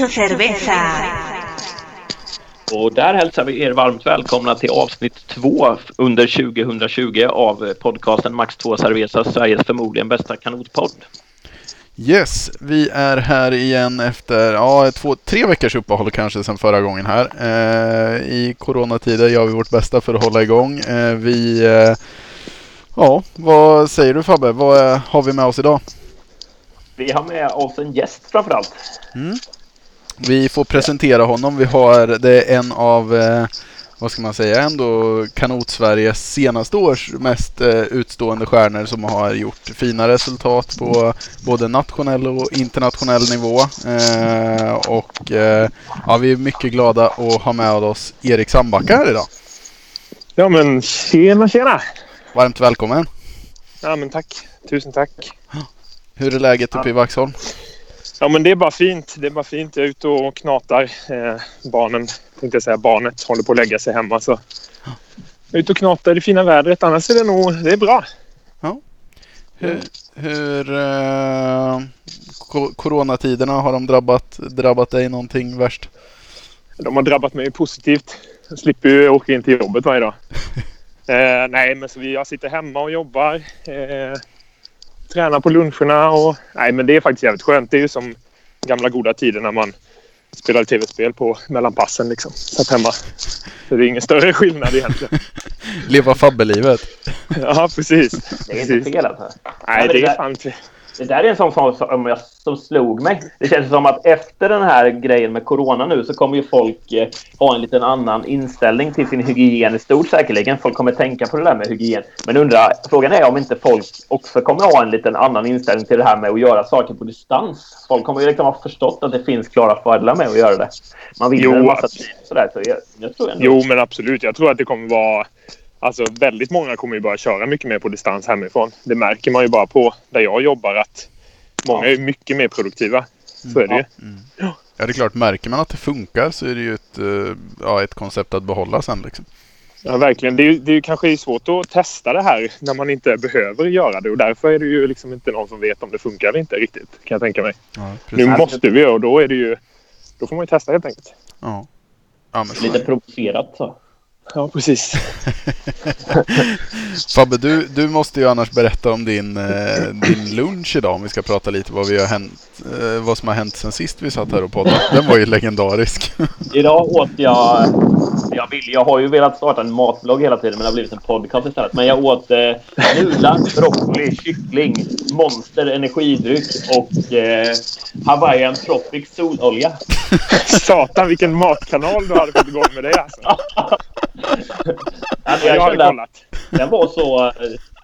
Mucho cerveza. Och där hälsar vi er varmt välkomna till avsnitt två under 2020 av podcasten Max 2 Cerveza, Sveriges förmodligen bästa kanotpodd. Yes, vi är här igen efter ja, två, tre veckors uppehåll kanske sedan förra gången här. Eh, I coronatider gör vi vårt bästa för att hålla igång. Eh, vi, eh, ja, vad säger du Fabbe? Vad har vi med oss idag? Vi har med oss en gäst framförallt. Mm. Vi får presentera honom. Vi har, det är en av, eh, vad ska man säga, ändå kanot-Sveriges senaste års mest eh, utstående stjärnor som har gjort fina resultat på både nationell och internationell nivå. Eh, och ja, vi är mycket glada att ha med oss Erik Sandbacka här idag. Ja men tjena tjena! Varmt välkommen! Ja men tack! Tusen tack! Hur är läget uppe i Vaxholm? Ja men det är bara fint. Det är bara fint. Jag är ute och knatar. Eh, barnen, tänkte jag säga, barnet håller på att lägga sig hemma så. Jag är ute och knatar i det fina vädret. Annars är det nog, det är bra. Hur, hur eh, coronatiderna, har de drabbat, drabbat dig någonting värst? De har drabbat mig positivt. Jag slipper ju åka in till jobbet varje dag. Eh, nej men så vi, jag sitter hemma och jobbar. Eh, tränar på luncherna och... Nej men det är faktiskt jävligt skönt. Det är ju som gamla goda tider när man spelade tv-spel på mellan passen liksom. Satt hemma. Så det är ingen större skillnad egentligen. Leva Fabbe-livet. Ja precis. Det är inte fel alltså. Nej det det är där- fan inte... Det där är en sån sak som, jag- som slog mig. Det känns som att efter den här grejen med corona nu så kommer ju folk eh, ha en liten annan inställning till sin hygien i stort säkerligen. Folk kommer tänka på det där med hygien. Men undrar, frågan är om inte folk också kommer ha en liten annan inställning till det här med att göra saker på distans. Folk kommer ju liksom ha förstått att det finns klara fördelar med att göra det. Man vinner Jo, en massa tid sådär. Så jag, jag tror ändå... Jo men absolut. Jag tror att det kommer vara... Alltså väldigt många kommer ju börja köra mycket mer på distans hemifrån. Det märker man ju bara på där jag jobbar att många är mycket mer produktiva. Så är det ju. Ja, det är klart. Märker man att det funkar så är det ju ett, eh, ja, ett koncept att behålla sen. Liksom. Ja, verkligen. Det är, ju- det är kanske svårt att testa det här när man inte behöver göra det och därför är det ju liksom inte någon som vet om det funkar eller inte riktigt kan jag tänka mig. Ja, Nu måste vi och då är det ju... Då får man ju testa helt enkelt. Ja. Ja, men så Lite provocerat så. Ja, precis. Fabbe, du, du måste ju annars berätta om din, eh, din lunch idag om vi ska prata lite vad, vi har hänt, eh, vad som har hänt sen sist vi satt här och poddade. Den var ju legendarisk. Idag åt jag... Jag, vill, jag har ju velat starta en matblogg hela tiden men det har blivit en podcast istället. Men jag åt eh, nudlar, broccoli, kyckling, Monster energidryck och eh, Hawaiian Tropic sololja. Satan vilken matkanal du hade fått igång med det alltså. Alltså, Jag jag kände att kollat. den var så...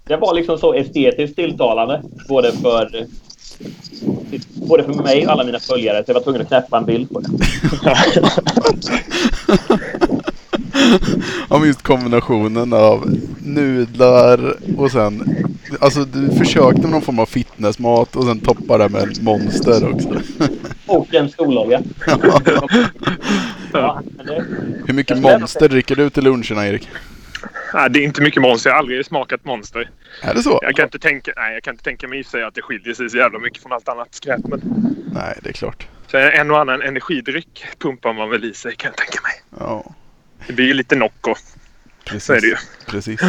Den var liksom så estetiskt tilltalande. Både för... Både för mig och alla mina följare. Så jag var tvungen att knäppa en bild på det. Om just kombinationen av nudlar och sen... Alltså du försökte med någon form av fitnessmat och sen toppar det med en monster också. Och en sololja. Ja, det, Hur mycket monster dricker du till luncherna Erik? Nej, det är inte mycket monster. Jag har aldrig smakat monster. Är det så? Jag kan inte tänka, nej, jag kan inte tänka mig i sig att det skiljer sig så jävla mycket från allt annat skräp. Men Nej, det är klart. så en och annan energidryck pumpar man väl i sig kan jag tänka mig. Ja, Det blir ju lite Nocco. precis. Så är det ju. Precis.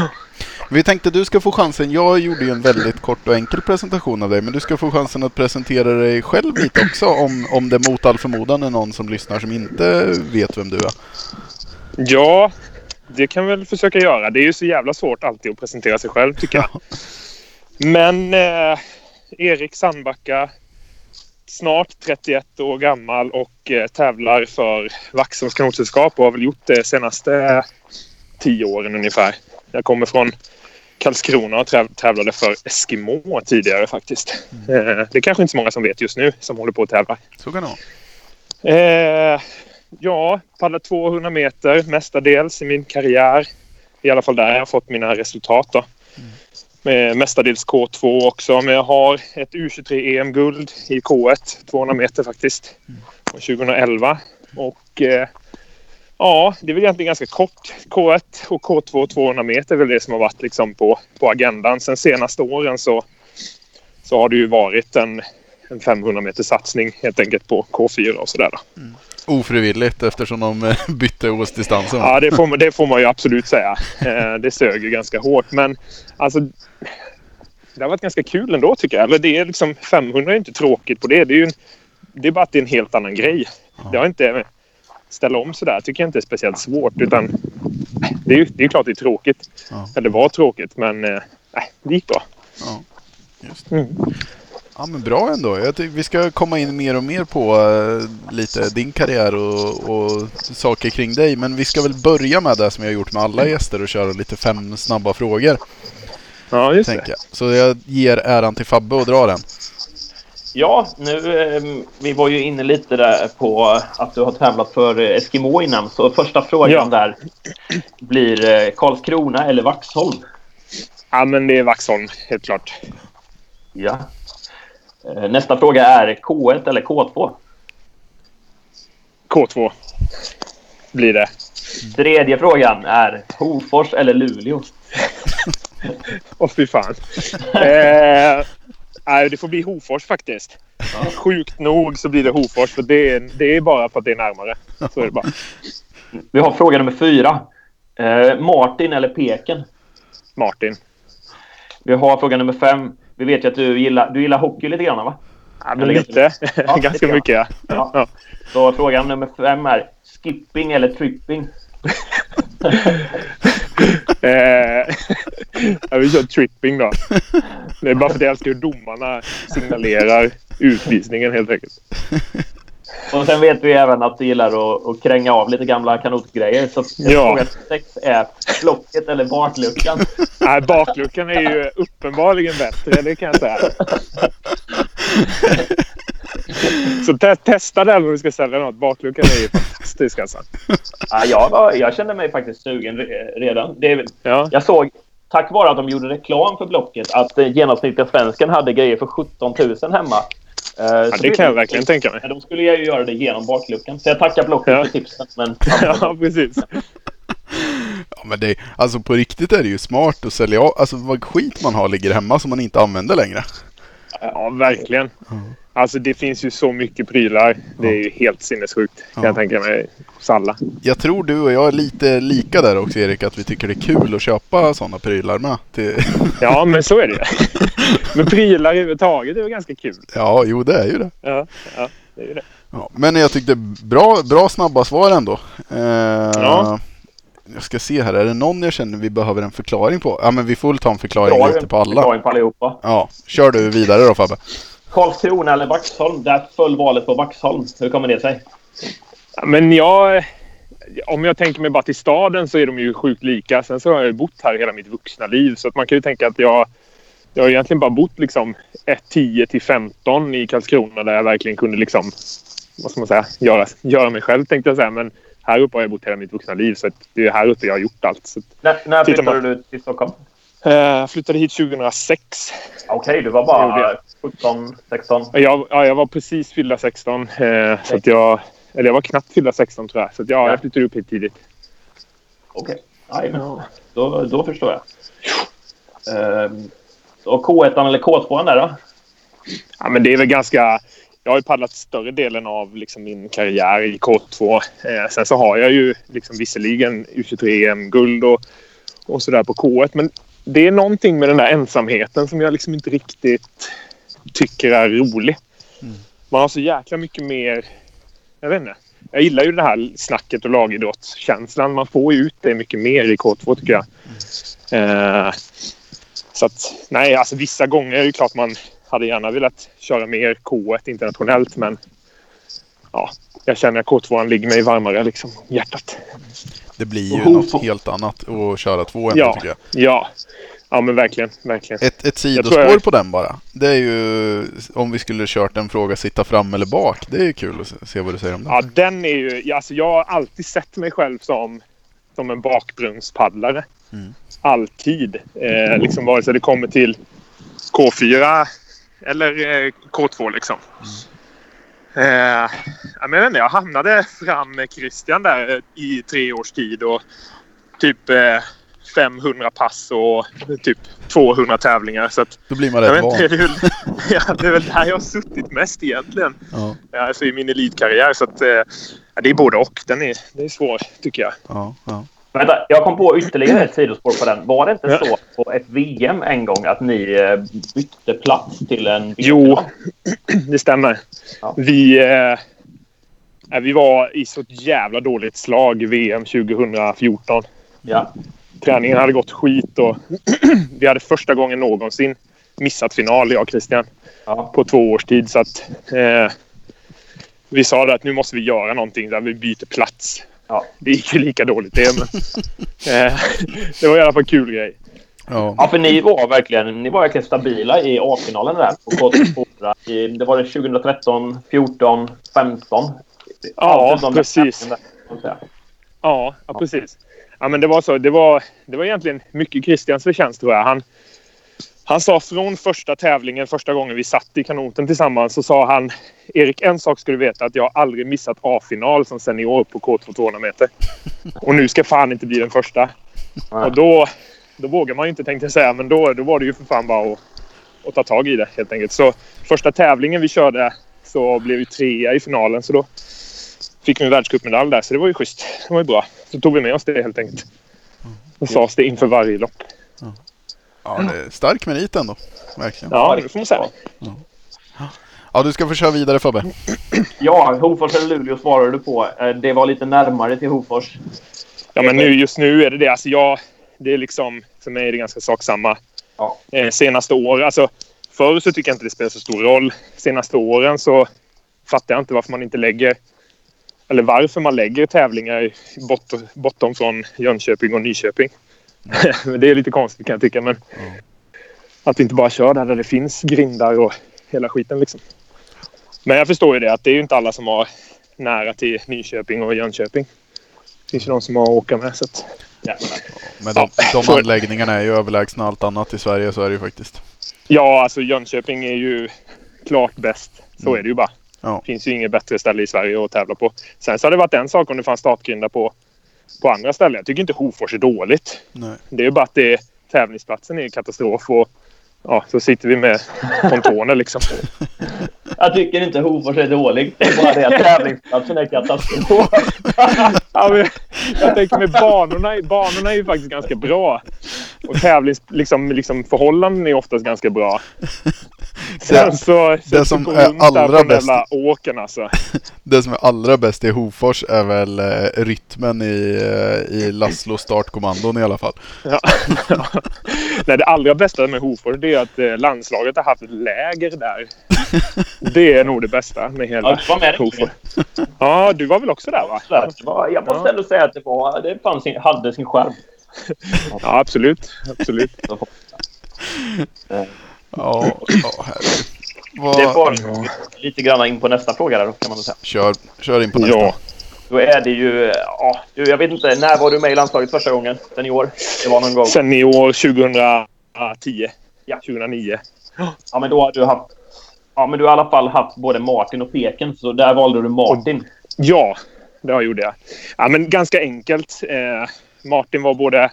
Vi tänkte du ska få chansen. Jag gjorde ju en väldigt kort och enkel presentation av dig. Men du ska få chansen att presentera dig själv lite också. Om, om det mot all förmodan är någon som lyssnar som inte vet vem du är. Ja, det kan vi väl försöka göra. Det är ju så jävla svårt alltid att presentera sig själv tycker jag. Men eh, Erik Sandbacka, snart 31 år gammal och eh, tävlar för Vaxholms kanotsällskap och har väl gjort det senaste tio åren ungefär. Jag kommer från Karlskrona och täv- tävlade för Eskimo tidigare faktiskt. Eh, det är kanske inte så många som vet just nu som håller på att tävla. Så kan det vara. Eh, ja, paddlat 200 meter mestadels i min karriär. I alla fall där jag har fått mina resultat. Då. Med mestadels K2 också. Men jag har ett U23 EM-guld i K1, 200 meter faktiskt. Från 2011. Och eh, ja, det är väl egentligen ganska kort. K1 och K2 200 meter är väl det som har varit liksom på, på agendan. Sen senaste åren så, så har det ju varit en en 500 meter satsning helt enkelt på K4 och sådär. då. Mm. Ofrivilligt eftersom de eh, bytte årsdistansen. Ja, det får, man, det får man ju absolut säga. Eh, det sög ju ganska hårt. Men alltså, det har varit ganska kul ändå tycker jag. Eller det är liksom, 500 är inte tråkigt på det. Det är, ju en, det är bara att det är en helt annan grej. Det har inte... Ställa om sådär tycker jag inte är speciellt svårt. Utan det är ju det är klart det är tråkigt. Ja. Eller var tråkigt, men eh, nej, det gick bra. Ja, just. Mm. Ja men bra ändå. Jag tycker vi ska komma in mer och mer på eh, lite din karriär och, och saker kring dig. Men vi ska väl börja med det som jag har gjort med alla gäster och köra lite fem snabba frågor. Ja, just det. jag. Så jag ger äran till Fabbe och dra den. Ja, nu, eh, vi var ju inne lite där på att du har tävlat för Eskimo innan. Så första frågan Ja. där blir eh, Karlskrona eller Vaxholm? Ja, men det är Vaxholm, helt klart. Ja. Eh, Nästa fråga är K1 eller K2? K2 blir det. Tredje frågan är Hofors eller Luleå? Åh, fy fan. eh, nej, det får bli Hofors faktiskt. Sjukt nog så blir det Hofors. För det, är, det är bara för att det är närmare. Så är det bara. Vi har fråga nummer fyra. Eh, Martin eller Peken? Martin. Vi har fråga nummer fem. Vi vet ju att du gillar, du gillar hockey lite grann va? Ja, men lite. lite Ganska grann. mycket, ja. Ja. ja. Så frågan nummer fem är skipping eller tripping? Eh, jag vill köra tripping då. Det är bara för att jag älskar hur domarna signalerar utvisningen helt enkelt. Och sen vet vi även att du gillar att, att kränga av lite gamla kanotgrejer. Så Ja. fråga sex är blocket eller bakluckan? Nej, bakluckan är ju uppenbarligen bättre, det kan jag säga. Så te testa den om du ska sälja något. Bakluckan är ju fantastisk alltså. Ja, jag, var, jag kände mig faktiskt sugen re- redan. Det, är- Ja, jag såg, tack vare att de gjorde reklam för Blocket, att eh, genomsnittliga svensken hade grejer för 17 000 hemma. Eh, ja så det kan jag verkligen tänka mig. De skulle ju göra det genom bakluckan. Så jag tackar Blocket Ja. för tipsen. Men Ja, precis. Ja, men det, alltså på riktigt är det ju smart att sälja av. Alltså vad skit man har ligger hemma som man inte använder längre. Ja, verkligen. Alltså det finns ju så mycket prylar. Det är ju helt sinnessjukt kan Ja. jag tänka mig. Hos alla. Jag tror du och jag är lite lika där också Erik, att vi tycker det är kul att köpa sådana prylar med. Till... Ja, men så är det ju. Men prylar överhuvudtaget är ju ganska kul. Ja, jo det är ju det. Ja, ja det är ju det. Ja, men jag tyckte bra, bra snabba svar ändå. Eh, Ja. Jag ska se här, är det någon jag känner vi behöver en förklaring på? Ja men vi får väl ta en förklaring Dra lite på alla. förklaring på allihopa. Ja, kör du vidare då Fabbe. Karlskrona eller Vaxholm? Där föll valet på Vaxholm. Hur kommer det sig? Ja, Men jag... Om jag tänker mig bara till staden så är de ju sjukt lika. Sen så har jag ju bott här hela mitt vuxna liv. Så att man kan ju tänka att jag... Jag har egentligen bara bott liksom 10 till 15 i Karlskrona där jag verkligen kunde liksom... Vad ska man säga? Göra, göra mig själv tänkte jag säga. Men här uppe har jag bott hela mitt vuxna liv. Så det är här uppe jag har gjort allt. Att, När, när flyttade man- du till Stockholm? Jag flyttade hit 2006. Okej, du var bara jag. 17, 16. Jag, ja, jag var precis fyllda 16. Eh, så att jag, eller jag var knappt fyllda 16 tror jag. Så att, ja, Ja. jag flyttade upp hit tidigt. Okej. Jajamän. Då, då förstår jag. Ehm, och K1 eller K2 där då? Ja, men det är väl ganska... Jag har ju paddlat större delen av liksom, min karriär i K2. Eh, sen så har jag ju liksom, visserligen U23-EM-guld och, och sådär på K1. Men det är någonting med den där ensamheten som jag liksom inte riktigt tycker är rolig. Man har så jäkla mycket mer... Jag vet inte. Jag gillar ju det här snacket och lagidrottskänslan. Man får ju ut det mycket mer i K2 tycker jag. Eh, så att, nej, alltså vissa gånger är det klart man hade gärna velat köra mer K1 internationellt men ja, jag känner att K2 ligger mig varmare liksom om hjärtat. Det blir ju något helt annat att köra två ändå Ja. tycker jag. Ja, ja men verkligen, verkligen. Ett, ett sidospår jag- på den bara. Det är ju om vi skulle kört en fråga sitta fram eller bak. Det är ju kul att se- vad du säger om det. Ja, den är ju... Alltså, jag har alltid sett mig själv som, som en bakbrunnspaddlare. Mm. Alltid. Eh, liksom vare sig det kommer till K4 eller eh, K2 liksom. Eh, jag, inte, jag hamnade fram med Christian där eh, i tre års tid och typ eh, 500 pass och typ 200 tävlingar. Så att, Då blir man rätt van. det, är väl, ja, det är väl där jag har suttit mest egentligen. Ja, Alltså i min elitkarriär. Så att, eh, det är både och. Den är, det är svår tycker jag. ja, ja. Vänta, jag kom på ytterligare ett sidospår på den. Var det inte så på ett VM en gång att ni eh, bytte plats till en Jo, det stämmer. Ja. Vi, eh, vi var i så ett jävla dåligt slag VM 2014. Ja. Träningen hade gått skit och vi hade första gången någonsin missat final, jag och Christian, Ja. på två års tid. Så att, eh, vi sa att nu måste vi göra någonting där vi byter plats. Ja. Det gick ju lika dåligt det, men eh, det var i alla fall en kul grej. ja. Ja, för ni var verkligen, ni var verkligen stabila i A-finalen där på K2. I- Det var det 2013, 14, 15. Ja, precis. där. Ja, ja precis. Ja, men det var så. Det var, det var egentligen mycket Christians förtjänst tror jag. Han, han sa från första tävlingen, första gången vi satt i kanoten tillsammans, så sa han Erik, en sak ska du veta att jag har aldrig missat A-final som senior på K2 200 meter. Och nu ska fan inte bli den första. Och då, då vågar man ju inte tänkte jag säga, men då, då var det ju för fan bara att, att ta tag i det helt enkelt. Så första tävlingen vi körde så blev vi trea i finalen. Så då fick vi en världscupmedalj där, så det var ju schysst. Det var ju bra. Så tog vi med oss det helt enkelt. Och sades det inför varje lopp. Ja det är stark merit ändå. Verkligen. Ja, det får man säga. Ja, du ska få köra vidare Fabbe. Ja, Hofors eller Luleå svarade du på. Eh, Det var lite närmare till Hofors. Ja, men nu, just nu är det det. Alltså jag, det är liksom, för mig är det ganska sak samma. Ja. Eh, senaste åren, alltså förr så tycker jag inte det spelar så stor roll. Senaste åren så fattar jag inte varför man inte lägger eller varför man lägger tävlingar bort, bortom från Jönköping och Nyköping. Men det är lite konstigt kan jag tycka. Men Att vi inte bara kör där, där det finns grindar och hela skiten liksom. Men jag förstår ju det att det är ju inte alla som har nära till Nyköping och Jönköping. Det finns ju de som har att åka med. Så att, Ja. Men de, Ja, de anläggningarna är ju överlägsna allt annat i Sverige, så är det ju faktiskt. ja, alltså Jönköping är ju klart bäst. Så Mm. är det ju bara. Ja. Det finns ju inget bättre ställe i Sverige att tävla på. Sen så hade det varit en sak om det fanns startgrindar på, på andra ställen. Jag tycker inte Hofors är dåligt. Nej. Det är ju bara att det, tävlingsplatsen är katastrof och ja, så sitter vi med pontoner liksom. Jag tycker inte Hofors är dålig. Det är bara det att tävlingsplatsen är katastrof. Ja, men, jag tänker med banorna. Banorna är ju faktiskt ganska bra. Och tävlings, liksom, liksom, förhållanden är oftast ganska bra. Sen så... det som är allra bäst- åkern alltså. Det som är allra bäst i Hofors är väl eh, rytmen i, eh, i Laszlo startkommandon i alla fall. Ja. Nej, det allra bästa med Hofors det är att eh, landslaget har haft läger där. Det är nog det bästa med Ja, hela du var med Hofors. Ja, du var väl också där va? Var, jag måste ändå säga att det, var, det fanns sin, hade sin skärm. Ja, absolut. absolut. Ja, ja herregud. Vad- Det var lite grann in på nästa fråga där kan man säga. Kör, kör in på nästa. Ja. Då är det ju... Ja, jag vet inte. När var du med i landslaget första gången? Senior? Det var någon gång. Sen i år 2010. Ja. 2009. Ja, men då har du haft... Ja, men du har i alla fall haft både Martin och Peken, så där valde du Martin. Ja, det gjorde jag. Ja, men ganska enkelt. Eh, Martin var både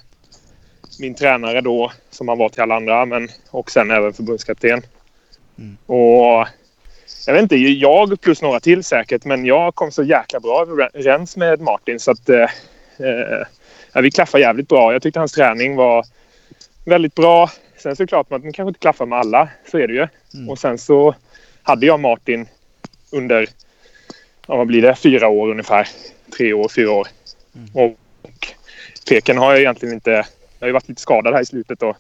min tränare då, som han var till alla andra, men och sen även förbundskapten. Mm. Och jag vet inte, jag plus några till säkert, men jag kom så jäkla bra överens med Martin så att eh, eh, ja, vi klaffade jävligt bra. Jag tyckte hans träning var väldigt bra. Sen så är det klart att man kanske inte klaffar med alla, så är det ju. Mm. Och sen så hade jag Martin under ja, vad blir det, fyra år ungefär. Tre år, fyra år. Och, och Peken har jag egentligen inte... Jag har ju varit lite skadad här i slutet och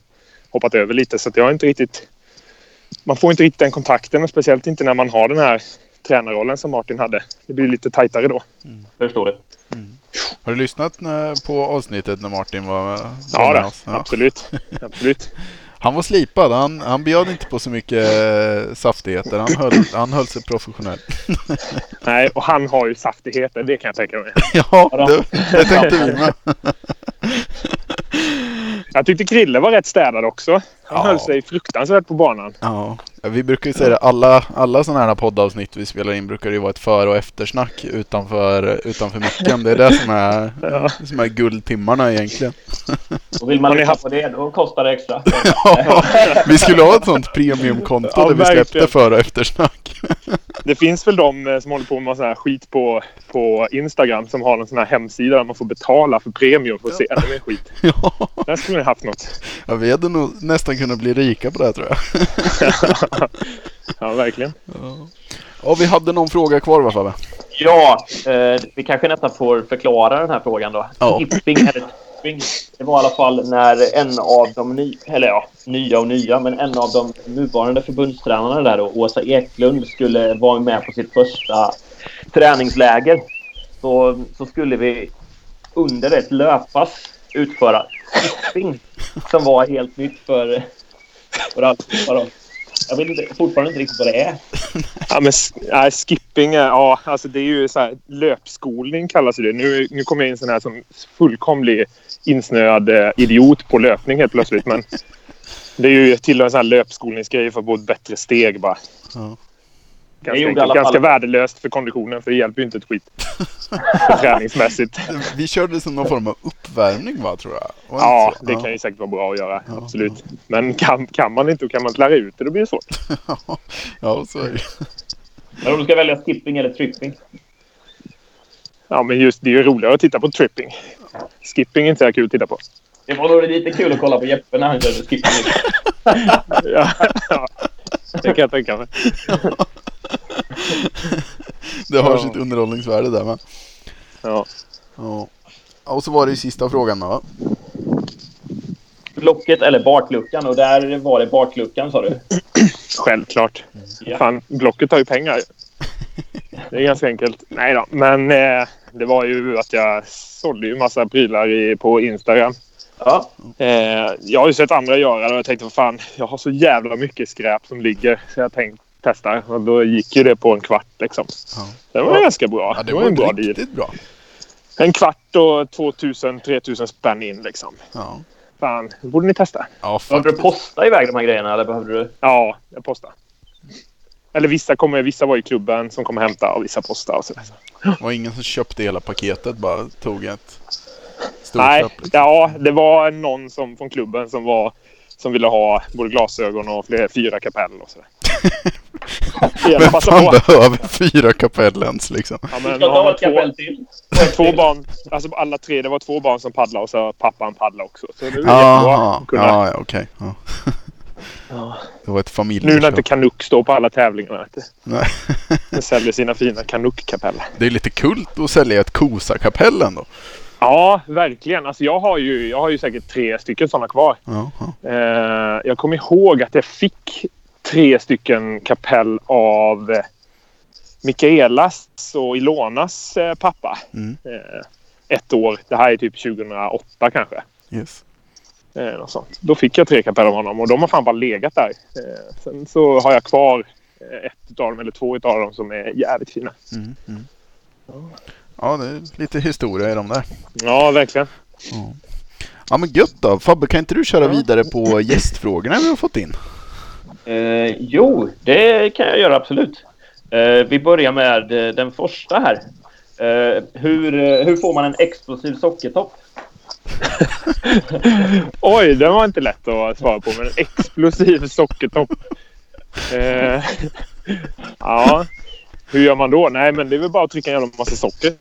hoppat över lite så att jag har inte riktigt... Man får inte riktigt den kontakten och speciellt inte när man har den här tränarrollen som Martin hade. Det blir lite tajtare då. Förstår du? Har du lyssnat när, på avsnittet när Martin var, var Ja, med oss? Ja. absolut. absolut. Han var slipad. Han, han bjöd inte på så mycket eh, saftigheter. Han höll, han höll sig professionell. Nej, och han har ju saftigheter, det kan jag tänka mig. ja, det, det tänkte vi med. Jag tyckte Krille var rätt städad också. Han Ja. höll sig fruktansvärt på banan. Ja, vi brukar ju säga det. Alla, alla sådana här poddavsnitt vi spelar in brukar det ju vara ett före och eftersnack utanför, utanför micken. Det är det som är, Ja. som är guldtimmarna egentligen. Och vill man lyssna haft- på det, då kostar det extra. Ja, vi skulle ha ett sånt premiumkonto Ja, där vi släppte före och eftersnack. Det finns väl de eh, som håller på med sån här skit på, på Instagram som har en sån här hemsida där man får betala för premium för att se ännu mer skit. Ja, Där skulle ni haft något. ja, vi hade nog nästan kunnat bli rika på det här, tror jag. Ja, verkligen. Ja, vi hade någon fråga kvar va Fabbe? Ja, eh, vi kanske nästan får förklara den här frågan då. Ja. Skipping eller tripping. Det var i alla fall när en av de ny, eller ja, nya och nya, men en av de nuvarande förbundstränarna där då, Åsa Eklund, skulle vara med på sitt första träningsläger. Så, så skulle vi under ett löppass utföra skipping som var helt nytt för, för allihopa. Jag vet inte, fortfarande inte riktigt vad det är. Ja, men nej, skipping, är- ja, alltså det är ju så här, löpskolning kallas det. Nu, nu kommer jag in sån här som fullkomlig insnöad eh, idiot på löpning helt plötsligt. Men det är ju till en sån här löpskolningsgrej för att få ett bättre steg bara. Ja. Det Ganska, gjorde enkelt. ganska fall- värdelöst för konditionen för det hjälper ju inte ett skit. Träningsmässigt. Vi körde som någon form av uppvärmning va, tror jag? Var det Ja, kan ju säkert vara bra att göra. Ja. Absolut. Men kan, kan man inte och kan man inte lära ut det, då blir det svårt. Ja, så är det Men om du ska välja skipping eller tripping? Ja, men just det är ju roligare att titta på tripping. Skipping är inte så kul att titta på. Det var nog lite kul att kolla på Jeppe när han körde skipping. Ja, ja. det kan jag tänka mig. Det har Ja. sitt underhållningsvärde där med. Ja. Ja. Och så var det ju sista frågan då? Locket eller bakluckan och där var det bakluckan sa du? Självklart. Ja. Fan, Blocket har ju pengar. Det är ganska enkelt. Nej då, men eh, det var ju att jag sålde ju massa prylar i, på Instagram. Ja. Eh, jag har ju sett andra göra det och jag tänkte vad fan, jag har så jävla mycket skräp som ligger. Så jag tänkte testa och då gick ju det på en kvart liksom. Ja. Det var ganska bra. Ja, det var en bra deal. riktigt bra. En kvart och 2000-3000 spänn in liksom. Ja, Fan, det borde ni testa. ja Behövde du posta iväg de här grejerna eller behövde du? Ja, jag postar. Eller vissa, kommer, vissa var i klubben som kommer hämta och vissa postar och sådär. Det var ingen som köpte hela paketet, bara tog ett stort Nej, köp. Liksom. ja, det var någon som, från klubben som, var, som ville ha både glasögon och fler, fyra kapell och sådär. Vem fan på. behöver fyra kapellens liksom? Ja, men har man två, två barn, alltså alla tre, det var två barn som paddlade och så pappan paddlade också. Så det är jättebra Jaha, att kunna. ja, ja okej. Ja. Ja. Det var ett Nu familjeköp. när inte Canuck står på alla tävlingar. Vet du. Nej. De säljer sina fina Canuck-kapell. Det är lite kult att sälja ett Kosa-kapell ändå. Ja, verkligen. Alltså jag, har ju, jag har ju säkert tre stycken sådana kvar. Ja, ja. Eh, jag kommer ihåg att jag fick tre stycken kapell av eh, Mikaelas och Ilonas eh, pappa. Mm. Eh, ett år. Det här är typ 2008 kanske. Yes. Något sånt. Då fick jag tre kapell av honom och de har fan bara legat där. Sen så har jag kvar ett av dem eller två av dem som är jävligt fina. Mm, mm. Ja, det är lite historia i de där. Ja, verkligen. Ja. ja, men gött då. Fabbe, kan inte du köra vidare på gästfrågorna vi har fått in? Eh, jo, det kan jag göra absolut. Eh, vi börjar med eh, den första här. Eh, hur, eh, hur får man en explosiv sockertopp? Oj, den var inte lätt att svara på. Men en explosiv sockertopp. Eh, ja, hur gör man då? Nej, men det är väl bara att trycka en jävla massa socker.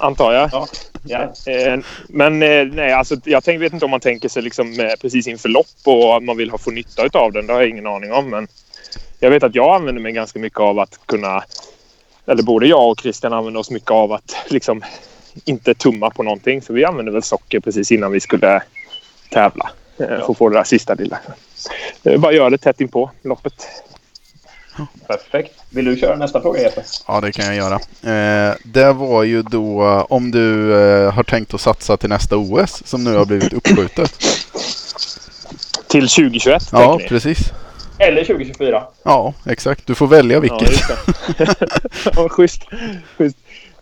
Antar jag. Ja. Ja. Eh, men eh, nej, alltså, jag tänk, vet inte om man tänker sig liksom, eh, precis inför lopp och om man vill ha, få nytta av den. Det har jag ingen aning om. Men jag vet att jag använder mig ganska mycket av att kunna... Eller både jag och Christian använder oss mycket av att liksom inte tumma på någonting. Så vi använde väl socker precis innan vi skulle tävla. Eh, för att få det där sista lilla. Bara göra det tätt inpå loppet. Perfekt. Vill du köra nästa fråga Jeppe? Ja, det kan jag göra. Eh, det var ju då om du eh, har tänkt att satsa till nästa OS som nu har blivit uppskjutet. Till 2021 Ja, precis. Eller 2024? Ja, exakt. Du får välja Ja, vilket. just det. ja, schysst. schysst.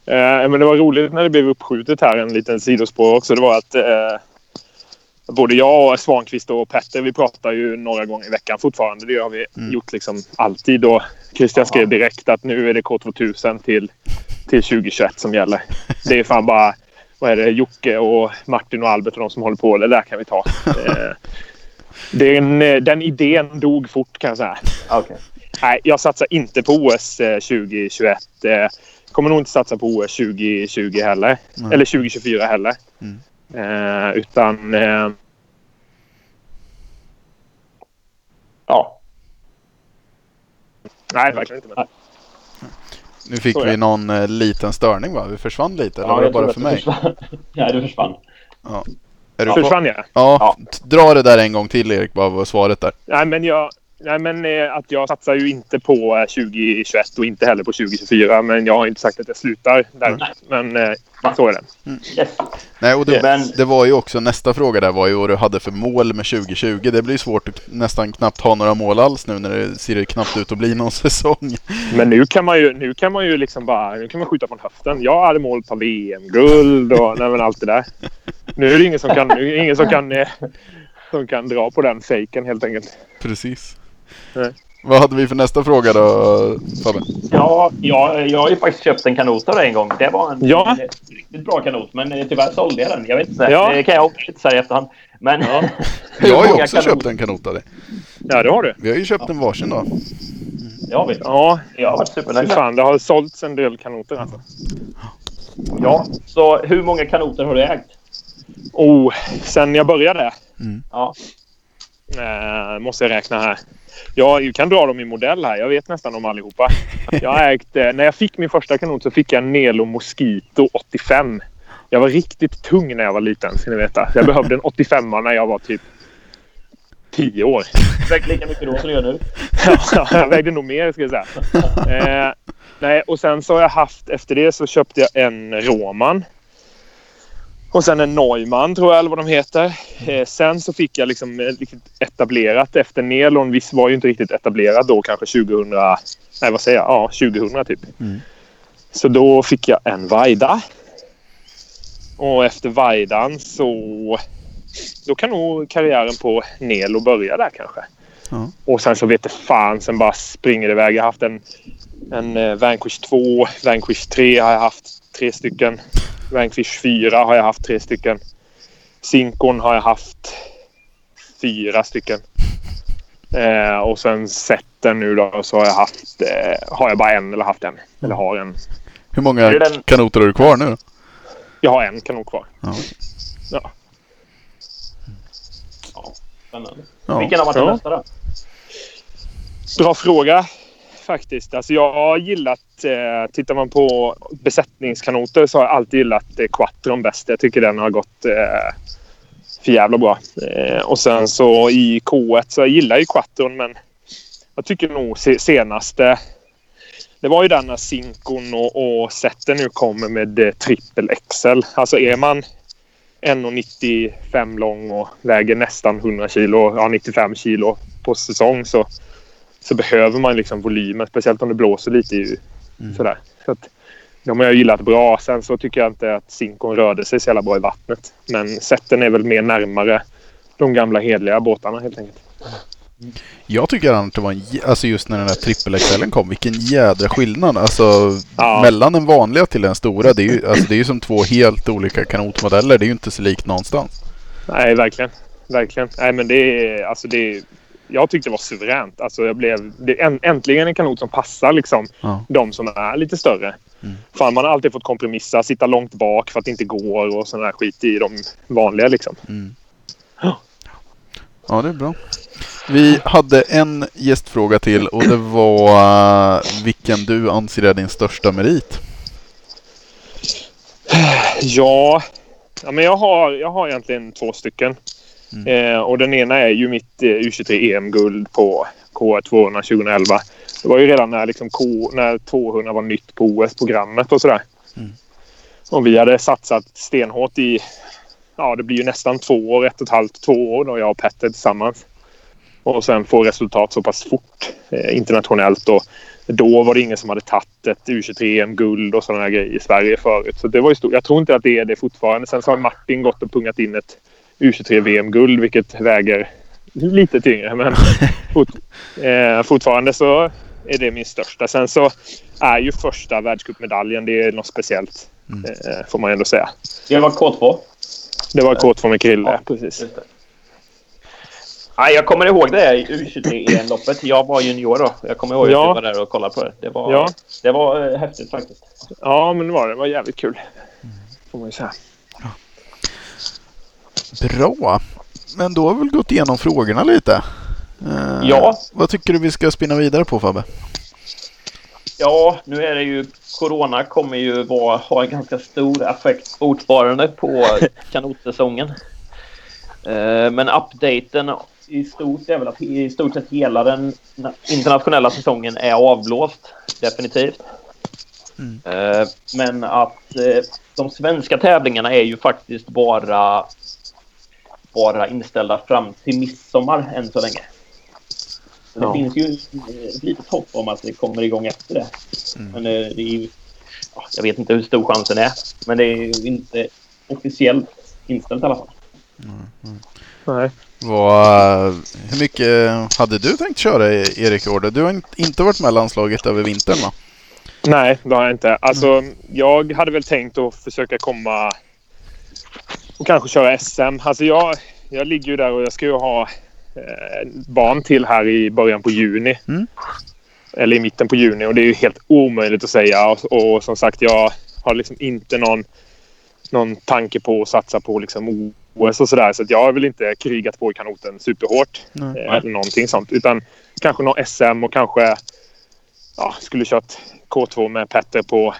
Eh, men det var roligt när det blev uppskjutet här, en liten sidospår också. Det var att eh, både jag och Svankvist och Petter vi pratar ju några gånger i veckan fortfarande. Det har vi Mm. gjort liksom alltid. Och Christian skrev direkt att nu är det K2000 till, till 2021 som gäller. Det är fan bara vad är det, Jocke och Martin och Albert och de som håller på. Det där kan vi ta. Eh, den, eh, den idén dog fort kan jag säga. Okej. Nej, jag satsar inte på OS eh, 2021. Eh, kommer nog inte satsa på OS 2020 heller. Nej. Eller 2024 heller. Mm. Eh, utan... Eh, Ja. nej, verkligen inte. Men. Nu fick vi någon eh, liten störning va? Vi försvann lite, eller ja var det bara för mig? du försvann. Nej, du försvann. Är du Försvann jag? Ja, Ja. dra det där en gång till Erik, vad var svaret där? Nej, men jag... Nej, men eh, att jag satsar ju inte på eh, 2021 och inte heller på 2024. Men jag har inte sagt att jag slutar där. Nej. Men eh, så är det. Yes. Nej, och det, Men- det var ju också nästa fråga där var ju vad du hade för mål med 2020. Det blir svårt att nästan knappt ha några mål alls nu när det ser knappt ut att bli någon säsong. Men nu kan man ju, nu kan man ju liksom bara nu kan man skjuta från höften. Jag hade mål på VM-guld och nej, men allt det där. Nu är det ingen som kan, nu är det ingen som kan, eh, som kan dra på den fejken helt enkelt. Precis. Nej. Vad hade vi för nästa fråga då, Fabbe? Ja, jag, jag har ju faktiskt köpt en kanot av dig en gång. Det var en Ja. riktigt bra kanot, men eh, tyvärr sålde jag den. Jag vet inte. Ja. Det kan jag också inte säga i efterhand. Men Ja. Jag har ju också kanot- köpt en kanot av dig. Ja, det har du. Vi har ju köpt en varsin då. Ja, visst. Ja, Jag har varit supernöjd. fan. Det har sålts en del kanoter alltså. Ja, så hur många kanoter har du ägt? Oh, sen jag började. Ja. Eh, måste jag räkna här. Jag kan dra dem i modell här. Jag vet nästan om allihopa. Jag ägt, eh, när jag fick min första kanot så fick jag en Nelo Mosquito 85. Jag var riktigt tung när jag var liten, ska ni veta. Jag behövde en 85 när jag var typ 10 år. Du vägde lika mycket då som du gör nu. Ja, jag vägde nog mer ska jag säga. Eh, nej, och sen så har jag haft, efter det så köpte jag en Roman. Och sen en Neumann tror jag eller vad de heter. Eh, sen så fick jag liksom eh, riktigt etablerat efter Nelon. Visst var ju inte riktigt etablerat då kanske 2000. Nej vad säger jag? Ja 2000 typ. Mm. Så då fick jag en Vaida. Och efter Vaidan så då kan nog karriären på Nelo börja där kanske. Ja. Och sen så vet det fan, sen bara springer det iväg. Jag har haft en, en eh, Vanquish 2, Vanquish 3 har jag haft tre stycken. Vanquish 4 har jag haft tre stycken. Sinkon har jag haft fyra stycken. Eh, och sen Setten nu då så har jag haft, eh, har jag bara en eller haft en. Eller har en. Hur många den- kanoter har du kvar nu? Jag har en kanon kvar. Ja. Ja. Spännande. Ja. Vilken har varit den bästa då? Bra fråga faktiskt. Alltså jag har gillat... Eh, tittar man på besättningskanoter så har jag alltid gillat eh, Quattron bäst. Jag tycker den har gått eh, för jävla bra. Eh, och sen så i K1 så jag gillar ju Quattron men jag tycker nog senaste... Det var ju den när Sinkon och, och Setten nu kommer med eh, trippel XL. Alltså är man 1,95 lång och väger nästan 100 kilo, ja 95 kilo på säsong så så behöver man liksom volymen. Speciellt om det blåser lite. Ju, sådär. Så att, de har jag gillat bra. Sen så tycker jag inte att Sinkon rörde sig så jävla bra i vattnet. Men sätten är väl mer närmare de gamla hedliga båtarna helt enkelt. Jag tycker att det var en, alltså just när den där trippel kom, vilken jädra skillnad. Alltså Ja. mellan den vanliga till den stora. Det är ju alltså, det är ju som två helt olika kanotmodeller. Det är ju inte så likt någonstans. Nej, verkligen. Verkligen. Nej, men det är... Alltså det är jag tyckte det var suveränt. Alltså jag blev, det äntligen en kanot som passar liksom Ja. de som är lite större. Mm. Fan, man har alltid fått kompromissa, sitta långt bak för att det inte går och sån där skit i de vanliga liksom. Mm. Ja, det är bra. Vi hade en gästfråga till och det var eh, vilken du anser är din största merit. Ja, ja men jag har, jag har egentligen två stycken. Eh, och den ena är ju mitt eh, U23 EM-guld på K200 2011. Det var ju redan när, liksom K, när 200 var nytt på OS-programmet och sådär. Mm. Och vi hade satsat stenhårt i, ja det blir ju nästan två år, ett och ett halvt, två år då jag och Petter tillsammans. Och sen få resultat så pass fort eh, internationellt. Och då var det ingen som hade tagit ett U23 EM-guld och sådana grejer i Sverige förut. Så det var ju stort. Jag tror inte att det är det fortfarande. Sen så har Martin gått och pungat in ett U23-VM-guld, vilket väger lite tyngre. Men fort, eh, fortfarande så är det min största. Sen så är ju första världscupmedaljen, det är något speciellt. Mm. Eh, får man ändå säga. Det var K2. Det var K2 med Krille, Ja. precis. Nej, jag kommer ihåg det i U23-loppet. Jag var junior då. Jag kommer ihåg att Ja. jag var där och kollade på det. Det var, Ja. det var eh, häftigt faktiskt. Ja, men det var det. Det var jävligt kul. Får man ju säga. Bra. Men då har vi väl gått igenom frågorna lite. Eh, Ja. Vad tycker du vi ska spinna vidare på Fabbe? Ja, nu är det ju... Corona kommer ju vara, ha en ganska stor effekt fortfarande på kanotsäsongen. Eh, Men updaten i stort är väl att i stort sett hela den internationella säsongen är avblåst. Definitivt. Mm. Eh, Men att eh, de svenska tävlingarna är ju faktiskt bara, bara inställda fram till midsommar än så länge. Så det Ja. finns ju eh, ett litet hopp om att det kommer igång efter det. Mm. Men eh, det är ju, ja, jag vet inte hur stor chansen är. Men det är ju inte officiellt inställt i alla fall. Nej. Vad, hur mycket hade du tänkt köra Erik i år? Du har in- inte varit med landslaget över vintern va? Nej, det har jag inte. Alltså, jag hade väl tänkt att försöka komma och kanske köra SM. Alltså jag, jag ligger ju där och jag ska ju ha eh, barn till här i början på juni. Mm. Eller i mitten på juni och det är ju helt omöjligt att säga. Och, och som sagt, jag har liksom inte någon, någon tanke på att satsa på liksom OS och sådär. Så att jag har väl inte krigat på i kanoten superhårt. Nej. Eh, eller någonting sånt. Utan kanske någon SM och kanske ja, skulle kört K2 med Petter på,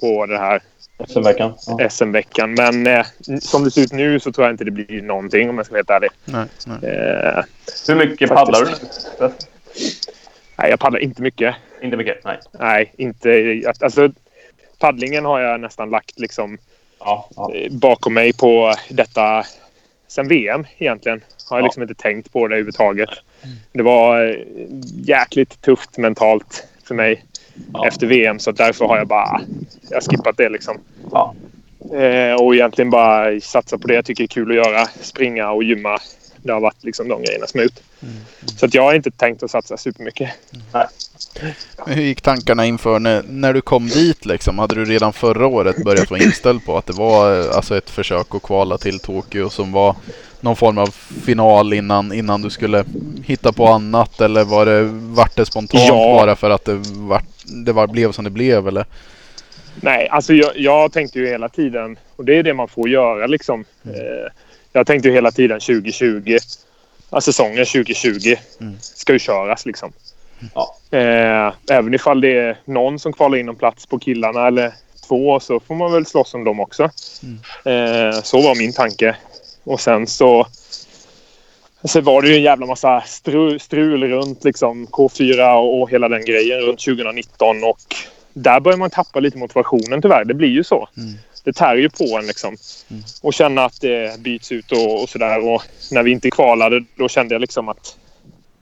på det här SM-veckan. Ja. SM-veckan. Men eh, som det ser ut nu så tror jag inte det blir någonting om jag ska vara helt ärlig. Nej, nej. Eh, Hur mycket paddlar du nu? nej, jag paddlar inte mycket. Inte mycket? Nej. Nej, inte... Alltså, paddlingen har jag nästan lagt liksom Ja, ja. eh, bakom mig på detta sen VM egentligen. Har jag Ja. liksom inte tänkt på det överhuvudtaget. Det var eh, jäkligt tufft mentalt för mig Ja. efter VM så därför har jag bara jag skippat det liksom. Ja. Eh, och egentligen bara satsa på det jag tycker är kul att göra. Springa och gymma. Det har varit liksom de grejerna som är ut. Så att jag har inte tänkt att satsa supermycket. Men hur gick tankarna inför när, när du kom dit liksom? Hade du redan förra året börjat vara inställd på att det var alltså ett försök att kvala till Tokyo som var någon form av final innan, innan du skulle hitta på annat? Eller var det, vart det spontant Ja. bara för att det, vart, det var, blev som det blev? Eller? Nej, alltså jag, jag tänkte ju hela tiden, och det är det man får göra liksom. Eh, jag tänkte ju hela tiden 2020, ja, säsongen 2020 Mm. ska ju köras liksom. Ja. Eh, även ifall det är någon som kvalar in en plats på killarna eller två så får man väl slåss om dem också. Eh, så var min tanke. Och sen så så var det ju en jävla massa strul, strul runt liksom K4 och, och hela den grejen runt 2019 och där börjar man tappa lite motivationen tyvärr. Det blir ju så. Mm. Det tär ju på en liksom. Mm. Och känna att det byts ut och, och sådär. Och när vi inte kvalade då kände jag liksom att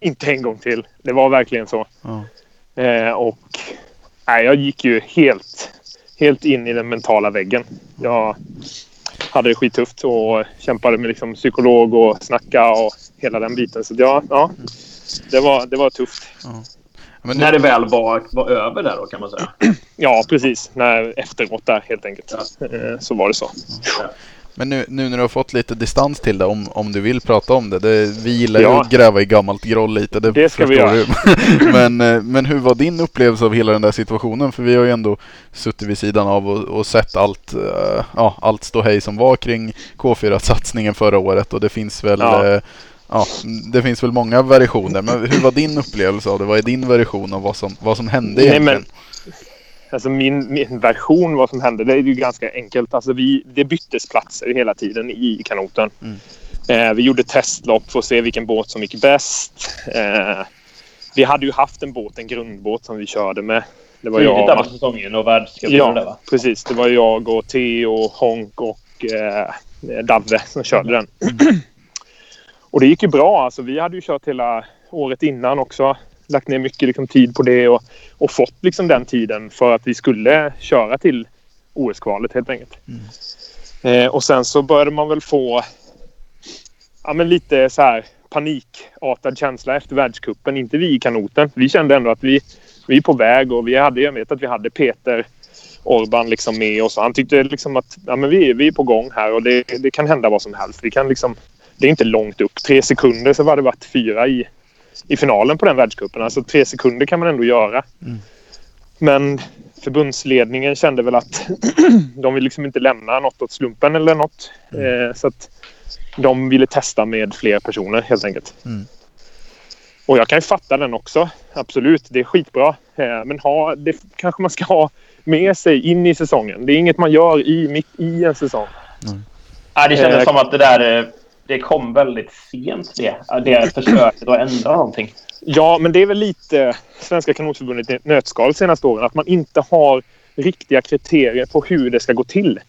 inte en gång till. Det var verkligen så. Ja. Eh, och nej, jag gick ju helt, helt in i den mentala väggen. Jag hade det skittufft och kämpade med liksom psykolog och snacka och hela den biten. Så ja, ja det, var, det var tufft. Men När nu, det väl var, var över där då kan man säga. Ja, precis. När, efteråt där helt enkelt. Eh, så var det så. Men nu, nu när du har fått lite distans till det, om, om du vill prata om det. det vi gillar ju Ja. att gräva i gammalt groll lite. Det, Det ska vi göra. men, eh, men hur var din upplevelse av hela den där situationen? För vi har ju ändå suttit vid sidan av och, och sett allt, eh, ja, allt ståhej som var kring K4-satsningen förra året. Och det finns väl Ja. eh, Ja, det finns väl många versioner, men hur var din upplevelse av det? Vad är din version av vad som, vad som hände Nej, egentligen? men- Alltså min, min version vad som hände, det är ju ganska enkelt. Alltså vi, det byttes platser hela tiden i kanoten. Mm. Eh, vi gjorde testlopp för att se vilken båt som gick bäst. Eh, vi hade ju haft en båt, en grundbåt som vi körde med. Det var Tidigt där jag, på säsongen och världscupen ja, va? precis. Det var jag och Theo, Honk och eh, Davve som körde den. och det gick ju bra. Alltså, vi hade ju kört hela året innan också. Lagt ner mycket liksom, tid på det och, och fått liksom, den tiden för att vi skulle köra till OS-kvalet helt enkelt. Eh, och sen så började man väl få ja, men lite så här panikartad känsla efter världskuppen. Inte vi i kanoten. Vi kände ändå att vi, vi är på väg och vi hade, jag vet att vi hade Peter Orban liksom med oss. Han tyckte liksom att ja, men vi, vi är på gång här och det, det kan hända vad som helst. Vi kan liksom, det är inte långt upp. Tre sekunder så var det varit fyra i, i finalen på den världscupen. Alltså tre sekunder kan man ändå göra. Mm. Men förbundsledningen kände väl att de vill liksom inte lämna något åt slumpen eller något. Eh, så att de ville testa med fler personer helt enkelt. Mm. Och jag kan ju fatta den också. Absolut, det är skitbra. Eh, men ha, det kanske man ska ha med sig in i säsongen. Det är inget man gör i, mitt i en säsong. Ja, det kändes Eh, som att det där... Det kom väldigt sent det. Det försöket att ändra någonting. Ja, men det är väl lite Svenska kanotförbundet i nötskal de senaste åren. Att man inte har riktiga kriterier på hur det ska gå till.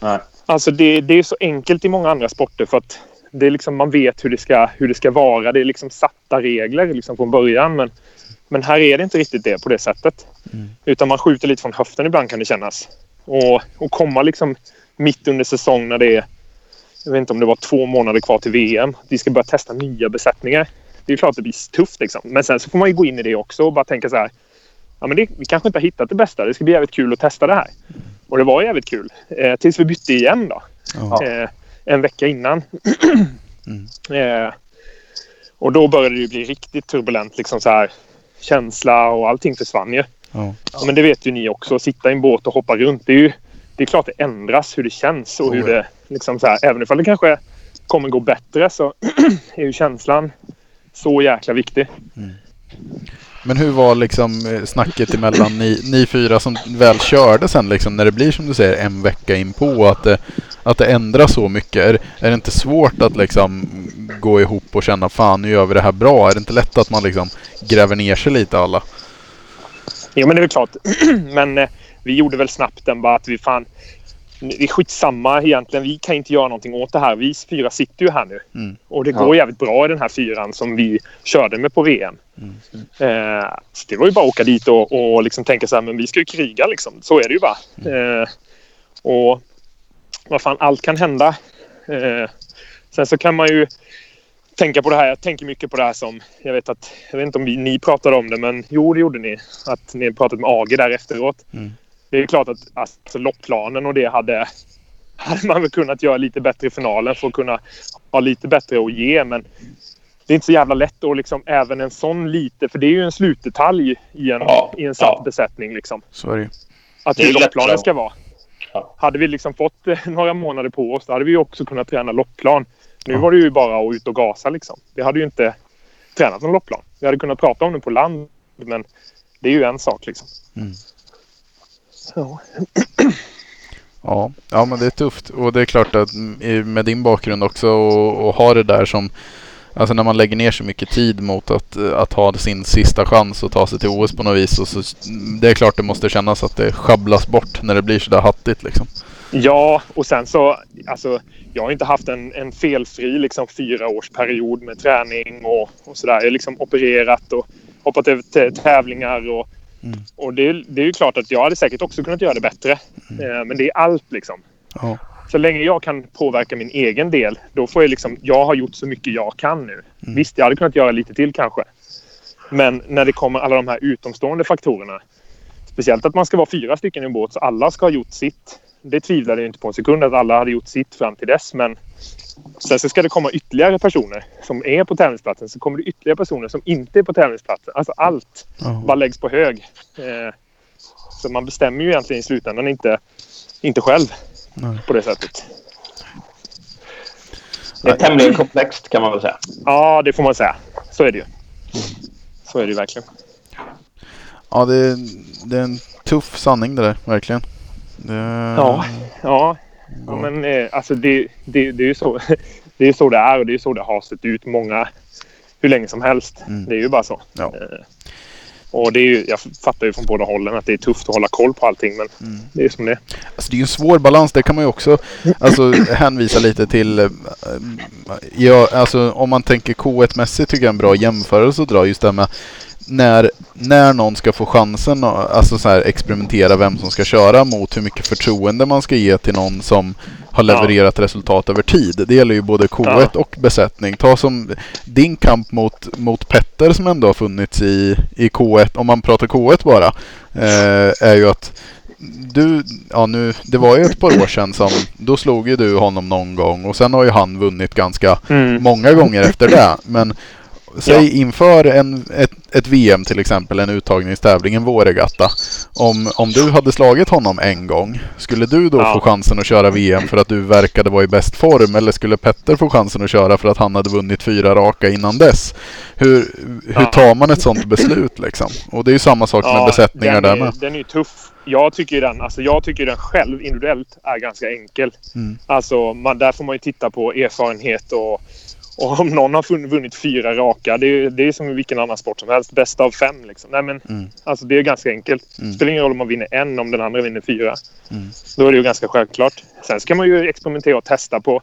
Nej. Alltså det, det är så enkelt i många andra sporter för att det är liksom, man vet hur det, ska, hur det ska vara. Det är liksom satta regler liksom från början. Men, men här är det inte riktigt det på det sättet. Utan man skjuter lite från höften ibland kan det kännas. Och, och komma liksom mitt under säsong när det är jag vet inte om det var två månader kvar till VM. Vi ska börja testa nya besättningar. Det är klart att det blir tufft liksom. Men sen så får man ju gå in i det också och bara tänka så här. Ja, men det, vi kanske inte har hittat det bästa. Det ska bli jävligt kul att testa det här. Och det var jävligt kul. Eh, tills vi bytte igen då. Ja. Eh, en vecka innan. Mm. eh, och då började det ju bli riktigt turbulent. Liksom så här, känsla och allting försvann ju. Ja. Ja, men det vet ju ni också. Sitta i en båt och hoppa runt. Det är ju det är klart det ändras hur det känns. Och hur det, liksom så här, även ifall det kanske kommer gå bättre så är ju känslan så jäkla viktig. Men hur var liksom eh, snacket emellan ni, ni fyra som väl körde sen liksom när det blir som du säger en vecka in på att det, att det ändras så mycket? Är, är det inte svårt att liksom gå ihop och känna fan nu gör vi det här bra? Är det inte lätt att man liksom gräver ner sig lite alla? Jo, men det är väl klart. men eh, vi gjorde väl snabbt den bara att vi fan... Det är skitsamma egentligen. Vi kan inte göra någonting åt det här. Vi fyra sitter ju här nu. Mm. Och det Ja. går jävligt bra i den här fyran som vi körde med på VM. Eh, så det var ju bara att åka dit och, och liksom tänka så här, men vi ska ju kriga liksom. Så är det ju bara. Eh, och vad fan, allt kan hända. Eh, sen så kan man ju tänka på det här. Jag tänker mycket på det här som, jag vet att, jag vet inte om vi, ni pratade om det, men jo, det gjorde ni. Att ni pratade med AG där efteråt. Det är klart att alltså, loppplanen och det hade, hade man väl kunnat göra lite bättre i finalen för att kunna ha lite bättre att ge. Men det är inte så jävla lätt att liksom även en sån lite, för det är ju en slutdetalj i en, Ja, i en satt ja. besättning. Liksom. Så är det. Att hur loppplanen ska vara. Ja. Hade vi liksom fått eh, några månader på oss då hade vi också kunnat träna loppplan. Nu Ja. var det ju bara att ut och gasa liksom. Vi hade ju inte tränat någon loppplan. Vi hade kunnat prata om det på land, men det är ju en sak liksom. Mm. Ja. Ja, ja men det är tufft. Och det är klart att med din bakgrund också och, och ha det där som Alltså när man lägger ner så mycket tid mot att, att ha sin sista chans att ta sig till OS på något vis. Och så, det är klart det måste kännas att det schabblas bort när det blir sådär hattigt liksom. Ja, och sen så... Alltså, jag har inte haft en, en felfri liksom, fyra års period med träning och, och sådär. Jag har liksom opererat och hoppat över till tävlingar. Och, Mm. och det, är- det är ju klart att jag hade säkert också kunnat göra det bättre. Eh, men det är allt liksom. Ja, Så länge jag kan påverka min egen del, då får jag liksom... Jag har gjort så mycket jag kan nu. Visst, jag hade kunnat göra lite till kanske. Men när det kommer alla de här utomstående faktorerna. Speciellt att man ska vara fyra stycken i en båt så alla ska ha gjort sitt. Det tvivlade jag inte på en sekund att alla hade gjort sitt fram till dess. Men sen så ska det komma ytterligare personer som är på tävlingsplatsen. Så kommer det ytterligare personer som inte är på tävlingsplatsen. Alltså allt ja. bara läggs på hög. Eh, så man bestämmer ju egentligen i slutändan inte, inte själv Nej. på det sättet. Det är tämligen komplext kan man väl säga. Ja, det får man säga. Så är det ju. Så är det ju verkligen. ja det, är, det är en tuff sanning det där, verkligen. Det, Ja. Ja, ja men eh, alltså det, det, det är ju så det är så det är och det är så det har sett ut många hur länge som helst. Mm. Det är ju bara så. Ja. Eh, och det är ju, jag fattar ju från båda hållen att det är tufft att hålla koll på allting men Mm. det är som det är. Alltså det är ju en svår balans. Det kan man ju också alltså, hänvisa lite till. eh, Ja, alltså, om man tänker K1-mässigt tycker jag är en bra jämförelse att dra just det här med när, när någon ska få chansen att alltså så här, experimentera vem som ska köra mot hur mycket förtroende man ska ge till någon som har Ja. levererat resultat över tid. Det gäller ju både K1 och besättning. Ta som din kamp mot, mot Petter som ändå har funnits i, i K1, om man pratar K1 bara, eh, är ju att du, ja nu, det var ju ett par år sedan som, då slog ju du honom någon gång och sen har ju han vunnit ganska Mm. många gånger efter det. Men säg inför en, ett, ett VM till exempel, en uttagningstävling, en vårregatta. Om, om du hade slagit honom en gång, skulle du då Ja. få chansen att köra VM för att du verkade vara i bäst form? Eller skulle Petter få chansen att köra för att han hade vunnit fyra raka innan dess? Hur, hur Ja. tar man ett sånt beslut liksom? Och det är ju samma sak med besättningar den där är, med. Den är ju tuff. Jag tycker den, alltså jag tycker den själv individuellt är ganska enkel. Mm. Alltså man, där får man ju titta på erfarenhet och, och om någon har vunnit fyra raka, det är, det är som i vilken annan sport som helst. Bästa av fem liksom. Nej men, Mm. alltså det är ganska enkelt. Mm. Det spelar ingen roll om man vinner en om den andra vinner fyra. Mm. Då är det ju ganska självklart. Sen ska man ju experimentera och testa på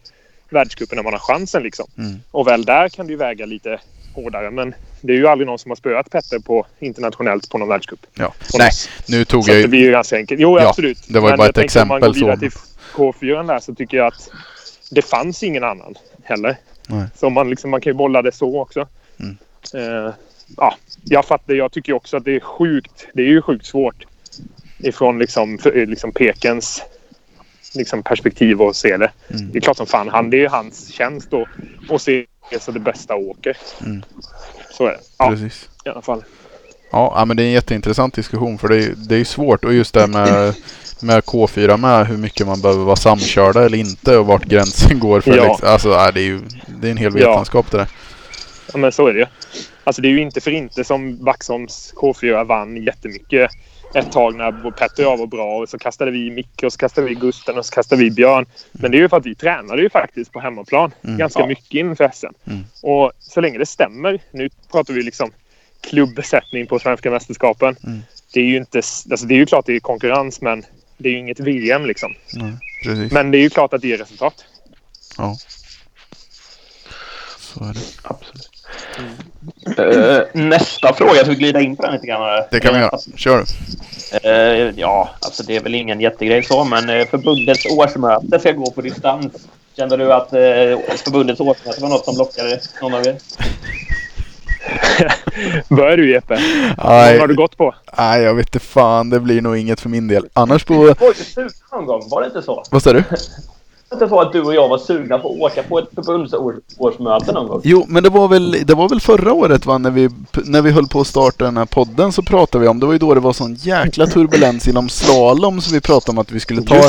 världscupen när man har chansen liksom. Mm. Och väl där kan det ju väga lite hårdare. Men det är ju aldrig någon som har spöat Petter på internationellt på någon världscup. Ja. Nej, nu tog Så jag att det ju... blir ju ganska enkelt. Jo, Ja, absolut. det var ju Men bara ett tänkte om man går exempel vidare så. till K4 där så tycker jag att det fanns ingen annan heller. Nej. Så man, liksom, man kan ju bolla det så också. Mm. Eh, ja, jag fattar. Jag tycker också att det är sjukt. Det är ju sjukt svårt ifrån liksom, för, liksom Pekens liksom perspektiv att se det. Mm. Det är klart som fan. Han, det är ju hans tjänst att, att se så det bästa åker. Mm. Så är det. Ja, Precis. i alla fall. Ja, men det är en jätteintressant diskussion för det är, det är svårt och just det med, med K4 med hur mycket man behöver vara samkörda eller inte och vart gränsen går. För Ja. liksom, alltså, nej, det är ju det är en hel Ja. vetenskap det där. Ja, men så är det ju. Alltså det är ju inte för inte som Vaxholms K4 vann jättemycket ett tag när Petter och jag var bra och så kastade vi Micke och så kastade vi Gusten och så kastade vi Björn. Men det är ju för att vi tränade ju faktiskt på hemmaplan Mm. ganska Ja. mycket inför SM. Mm. Och så länge det stämmer. Nu pratar vi liksom klubbbesättning på svenska mästerskapen. Mm. Det är ju inte... Alltså det är ju klart det är konkurrens men det är ju inget VM liksom. Nej. Men det är ju klart att det ger resultat. Ja. Så är det. Absolut. Eh, nästa fråga, ska vi glida in på den lite grann? Det kan vi göra. Kör. Eh, ja, alltså det är väl ingen jättegrej så, men eh, förbundets årsmöte ska gå på distans. Kände du att eh, förbundets årsmöte var något som lockade någon av er? Börjar du Jeppe? Vad Nej, har du gått på? nej, jag vet inte fan. Det blir nog inget för min del. Annars på... Var du sugna någon gång? Var det inte så? Vad sa du? Var det inte så att du och jag var sugna på att åka på ett förbundsårsmöte någon gång? Jo, men det var väl, det var väl förra året va, när vi, när vi höll på att starta den här podden så pratade vi om, det var ju då det var sån jäkla turbulens inom slalom så vi pratade om att vi skulle ta,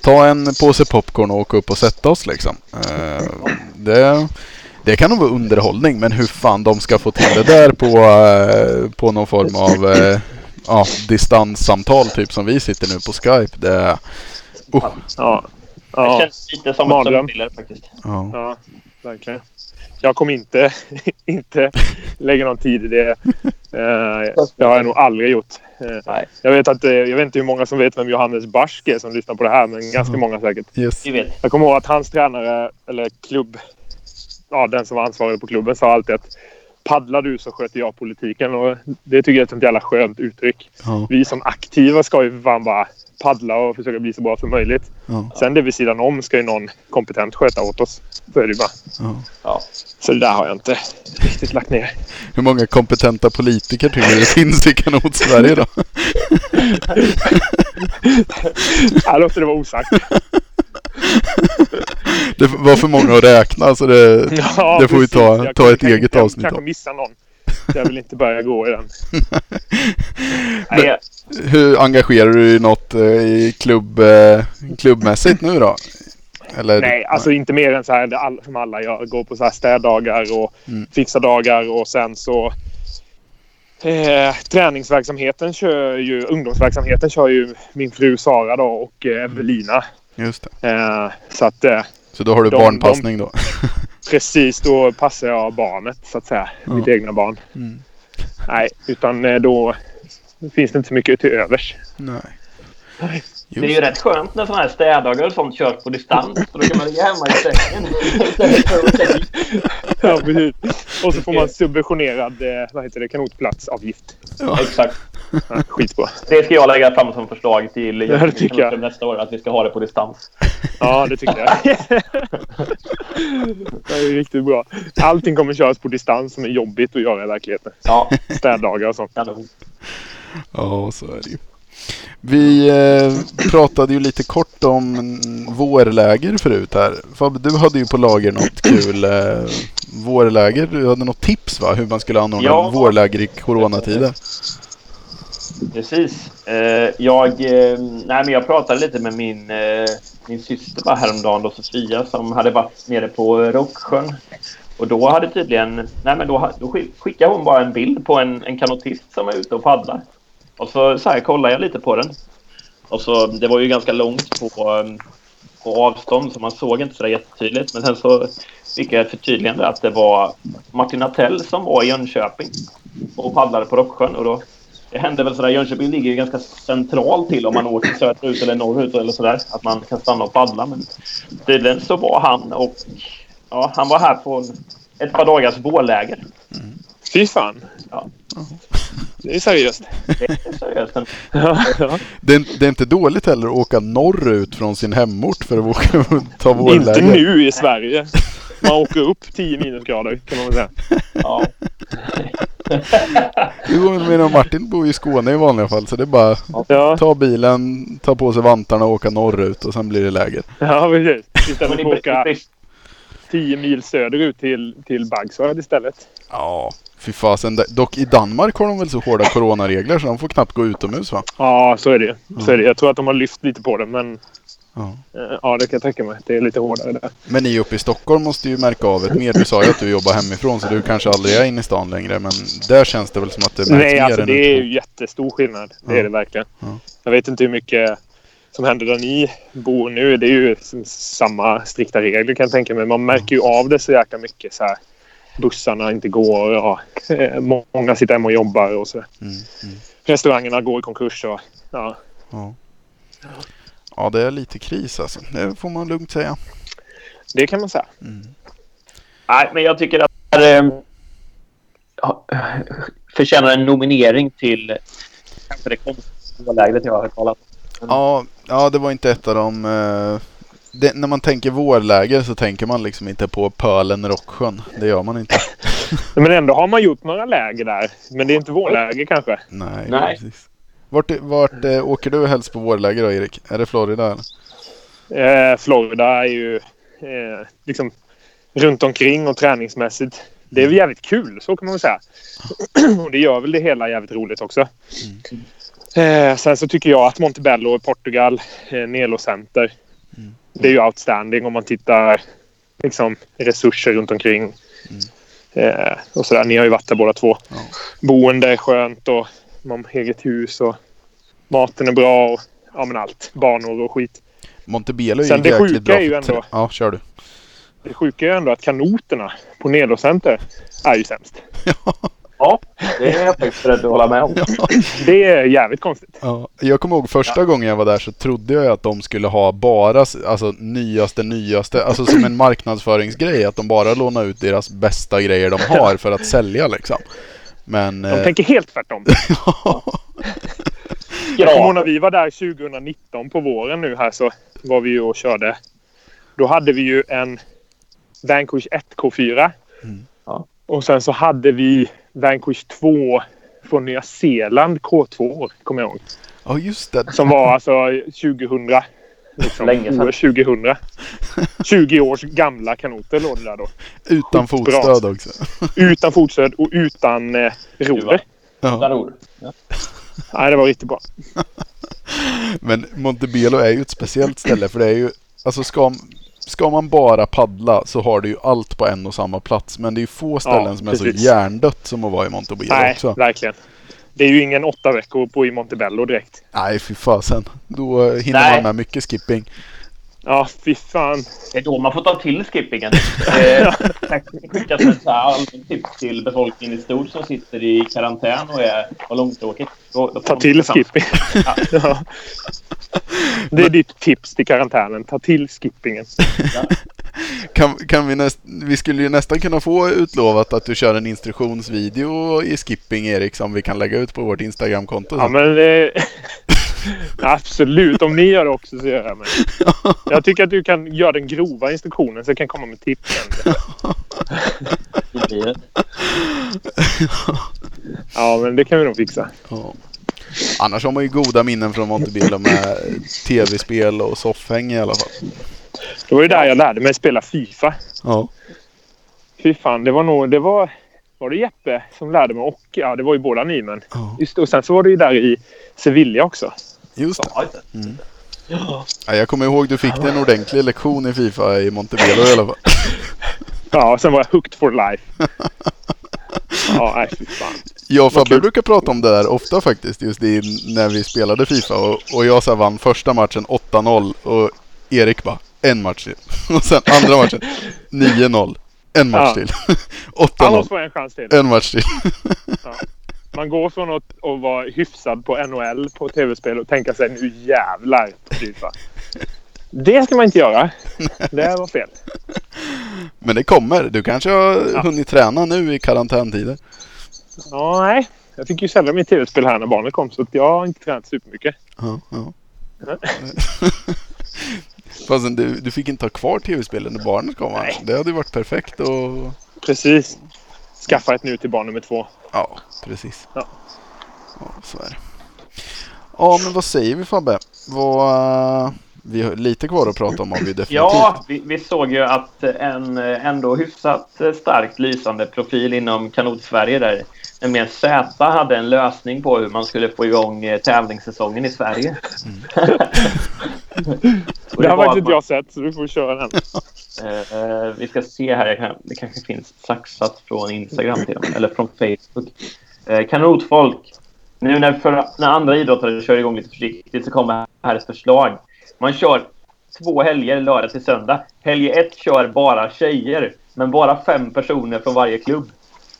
ta en påse popcorn och åka upp och sätta oss liksom. Eh, det, det kan nog vara underhållning, men hur fan de ska få till det där på, eh, på någon form av eh, ja, distanssamtal typ som vi sitter nu på Skype. Det, uh, Ja. Det Ja. känns lite som Mardröm. ett sömnpiller faktiskt. ja. Ja, verkligen. Jag kommer inte, inte lägga någon tid i det. Eh, det har jag nog aldrig gjort. Nej, jag, vet att, jag vet inte hur många som vet vem Johannes Barsk är som lyssnar på det här, men ganska många säkert. Yes. Jag kommer ihåg att hans tränare, eller klubb, ja, den som var ansvarig på klubben, sa alltid att paddlar du så sköter jag politiken. Och det tycker jag är ett sånt jävla skönt uttryck. Ja, Vi som aktiva ska ju fan bara paddla och försöka bli så bra som möjligt. ja, Sen det vid sidan om ska ju någon kompetent sköta åt oss. Så är det ju bara. ja. Ja. Så det där har jag inte riktigt lagt ner. Hur många kompetenta politiker tycker du det finns i kanot-Sverige då? Jag låter det vara osagt. Det var för många att räkna så det, Ja, det får vi precis. ta, Jag ta ett kan- eget jag avsnitt kanske om. missar någon. Jag vill inte börja gå i den. Nej, Hur engagerar du dig något eh, i klubb, eh, klubbmässigt nu då? Eller, Nej, alltså inte mer än så här det all, som alla gör. Gå på så här städdagar och Mm. fixardagar och sen så Eh, träningsverksamheten kör ju, ungdomsverksamheten kör ju min fru Sara då och eh, Evelina. Just det. Eh, så att eh, Så då har du De- barnpassning då? precis då passar jag barnet så att säga. Ja. Mitt egna barn. Mm. Nej, utan eh, då finns det inte så mycket till övers. Nej. Det är ju rätt skönt när sådana här städdagar och sånt körs på distans. För då kan man ligga hemma i sängen. istället för dit. Ja, precis. Och så får man subventionerad eh, vad heter det, kanotplatsavgift. Exakt. Skitbra. Det ska jag lägga fram som förslag till Ja, det tycker jag. nästa år. Att vi ska ha det på distans. Ja, det tycker jag. det är riktigt bra. Allting kommer köras på distans som är jobbigt att göra i verkligheten. Ja, Städdagar och sånt. Ja, så är det ju. Vi eh, pratade ju lite kort om vårläger förut här. Fabbe, du hade ju på lager något kul eh, vårläger. Du hade något tips va? Hur man skulle anordna Ja. vårläger i coronatider. Precis. Eh, jag, eh, nej, men jag pratade lite med min, eh, min syster bara häromdagen, då, Sofia, som hade varit nere på Rocksjön. Och då hade tydligen... Nej, men då, då skickade hon bara en bild på en, en kanotist som är ute och paddlar. Och så, så här kollade jag lite på den. Och så, det var ju ganska långt på, ehm, på avstånd så man såg inte så där jättetydligt. Men sen så fick jag ett förtydligande att det var Martin Attell som var i Jönköping och paddlade på Rocksjön. Och då, det hände väl sådär, Jönköping ligger ju ganska centralt till om man åker söderut eller norrut eller sådär. Att man kan stanna och paddla. Men tydligen så var han och ja, han var här på ett par dagars vårläger. Fy fan. Ja. Det är seriöst. Det är seriöst. Ja, ja. Det är, det är inte dåligt heller att åka norrut från sin hemort för att åka och ta Inte vårläger. nu i Sverige. Man åker upp 10 minusgrader kan man väl säga. Ja. Jo, men Martin bor i Skåne i vanliga fall så det är bara Ja, ta bilen, ta på sig vantarna och åka norrut och sen blir det läger. ja precis. Istället för att åka 10 mil söderut till, till Bagsvärd istället. Ja, fy fasen. Dock i Danmark har de väl så hårda coronaregler så de får knappt gå utomhus va? Ja, så är det. Så är det. Jag tror att de har lyft lite på det, men Ja. eh, ja, det kan jag tänka mig. Det är lite hårdare där. Men ni uppe i Stockholm måste ju märka av ett mer. Du sa ju att du jobbar hemifrån så du kanske aldrig är inne i stan längre. Men där känns det väl som att det märks Nej, mer alltså än det är ju jättestor skillnad. Det Ja. är det verkligen. Ja. Jag vet inte hur mycket som händer där ni bor nu. Det är ju samma strikta regler kan jag tänka mig. Man märker ju av det så jäkla mycket. Så här, bussarna inte går och eh, många sitter hemma och jobbar och så. Mm, mm. Restaurangerna går i konkurs och ja. Ja. det är lite kris alltså. Det får man lugnt säga. Det kan man säga. Mm. nej, men jag tycker att det här, eh, förtjänar en nominering till kanske det konstigaste vårlägret jag har hört talas om. Ja, ja, det var inte ett av de... eh, det, när man tänker vårläger så tänker man liksom inte på Pölen Rocksjön. Det gör man inte. Men ändå har man gjort några läger där. Men det är inte vårläger kanske. Nej, Nej. precis. Vart, vart eh, åker du helst på vårläger då Erik? Är det Florida? Eh, Florida är ju eh, liksom runt omkring och träningsmässigt. Det är jävligt kul, så kan man väl säga. och det gör väl det hela jävligt roligt också. Eh, sen så tycker jag att Montebello i Portugal, eh, Nelo Center. Mm. Det är ju outstanding om man tittar liksom resurser runt omkring. Eh, och sådär. Ni har ju varit där båda två. Ja. Boende är skönt och man har eget hus och maten är bra och ja men allt. Banor och skit. Montebello är Sen ju det jäkligt sjuka bra är ju ändå- Ja, kör du. Det sjuka är ju ändå att kanoterna på Nelo Center är ju sämst. Ja, det är jag faktiskt beredd att hålla med om. Det är jävligt konstigt. Ja, jag kommer ihåg första gången jag var där så trodde jag att de skulle ha bara alltså, nyaste, nyaste, alltså som en marknadsföringsgrej. Att de bara lånar ut deras bästa grejer de har för att sälja liksom. Men... De eh, tänker helt tvärtom. Jag kommer ihåg när vi var där 2019 på våren nu här så var vi ju och körde. Då hade vi ju en Vanquish 1K4. Mm. Ja. Och sen så hade vi Vanquish 2 från Nya Zeeland K2 kommer jag ihåg. Ja, just det. Som var alltså 2000. Liksom, Länge sedan. år 2000. 20 års gamla kanoter låg det där då. Utan fotstöd bra. också. Utan fotstöd och utan eh, roder. Ja. Daror. Nej, det var riktigt bra. Men Montebello är ju ett speciellt ställe för det är ju, alltså ska, ska man bara paddla så har du ju allt på en och samma plats. Men det är ju få ställen Ja, som är så precis. hjärndött som att vara i Montebello Nej, också. verkligen. Det är ju ingen åtta veckor på i Montebello direkt. Nej, fy fasen. Då hinner Nej. man med mycket skipping. Ja, fy fan. Det är då man får ta till skippingen. Eh, skickas ett allmänt tips till befolkningen i stort som sitter i karantän och är och långtråkigt. Då, då får Ta till skipping. ja. Det är ditt tips till karantänen. Ta till skippingen. Kan, kan vi, näst, vi skulle ju nästan kunna få utlovat att du kör en instruktionsvideo i skipping Erik som vi kan lägga ut på vårt Instagramkonto. Ja, men... Eh, absolut. Om ni gör det också så gör jag med. Jag tycker att du kan göra den grova instruktionen så jag kan komma med tips. Ja, men det kan vi nog fixa. Ja. Annars har man ju goda minnen från Montebello med tv-spel och soffhäng i alla fall. Det var ju där jag lärde mig spela Fifa. Ja. Fy fan, det var nog... Det var, var det Jeppe som lärde mig och... Ja, det var ju båda ni, men... Ja. Just och sen så var det ju där i Sevilla också. Just det. Ja, just det. Ja, jag kommer ihåg du fick dig en ordentlig lektion i Fifa i Montebello i alla fall. Ja, sen var jag hooked for life. Ja, nej fy fan. Jag och Fabbe brukar prata om det där ofta faktiskt. Just i, när vi spelade Fifa. Och, och jag så vann första matchen 8-0. Och Erik bara en match till. Och sen andra matchen 9-0. En match Ja. till. Han 8-0. måste få en. En match till. Man går från att, att vara hyfsad på NHL på tv-spel och tänka sig nu jävlar Fifa. Det ska man inte göra. Det var fel. Men det kommer. Du kanske har Ja. hunnit träna nu i karantäntider. Ja, nej. Jag fick ju sälja mitt tv-spel här när barnet kom så jag har inte tränat supermycket. Ja, ja. Fast du, du fick inte ha kvar tv-spelen när barnet kom? Nej. Det hade ju varit perfekt och... Precis. Skaffa ett nu till barn nummer två. Ja, precis. Ja. Ja, så är det. Ja, men vad säger vi Fabbe? Vad... Vi har lite kvar att prata om har vi definitivt. Ja, vi, vi såg ju att en eh, ändå hyfsat eh, starkt lysande profil inom kanot-Sverige där, nämligen Z, hade en lösning på hur man skulle få igång eh, tävlingssäsongen i Sverige. Och Det har var faktiskt inte jag sett så du får köra den. Eh, eh, vi ska se här, kan, det kanske finns saxat från Instagram till dem, eller från Facebook. Eh, kanotfolk, nu när, för, när andra idrottare kör igång lite försiktigt så kommer här ett förslag. Man kör två helger, lördag till söndag. Helg ett kör bara tjejer, men bara fem personer från varje klubb.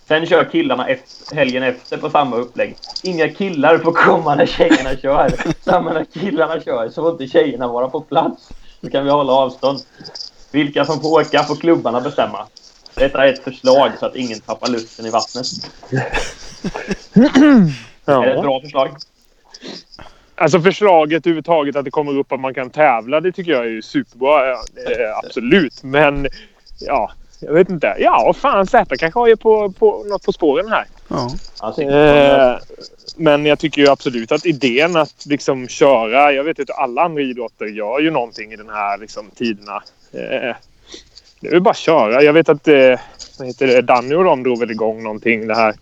Sen kör killarna efter, helgen efter på samma upplägg. Inga killar får komma när tjejerna kör. Samma när killarna kör så får inte tjejerna vara på plats. Så kan vi hålla avstånd. Vilka som får åka får klubbarna bestämma. Detta är ett förslag så att ingen tappar lusten i vattnet. Är det ett Ja. bra förslag? Alltså förslaget överhuvudtaget att det kommer upp att man kan tävla, det tycker jag är superbra. Ja, absolut. Men ja, jag vet inte. Ja, fan Z kanske har ju på, på, något på spåren här. Ja. Alltså, Eh, men jag tycker ju absolut att idén att liksom köra... Jag vet att alla andra idrotter gör ju någonting i den här liksom, tiderna. Eh, det är väl bara att köra. Jag vet att eh, heter det, Danny och de drog väl igång någonting det här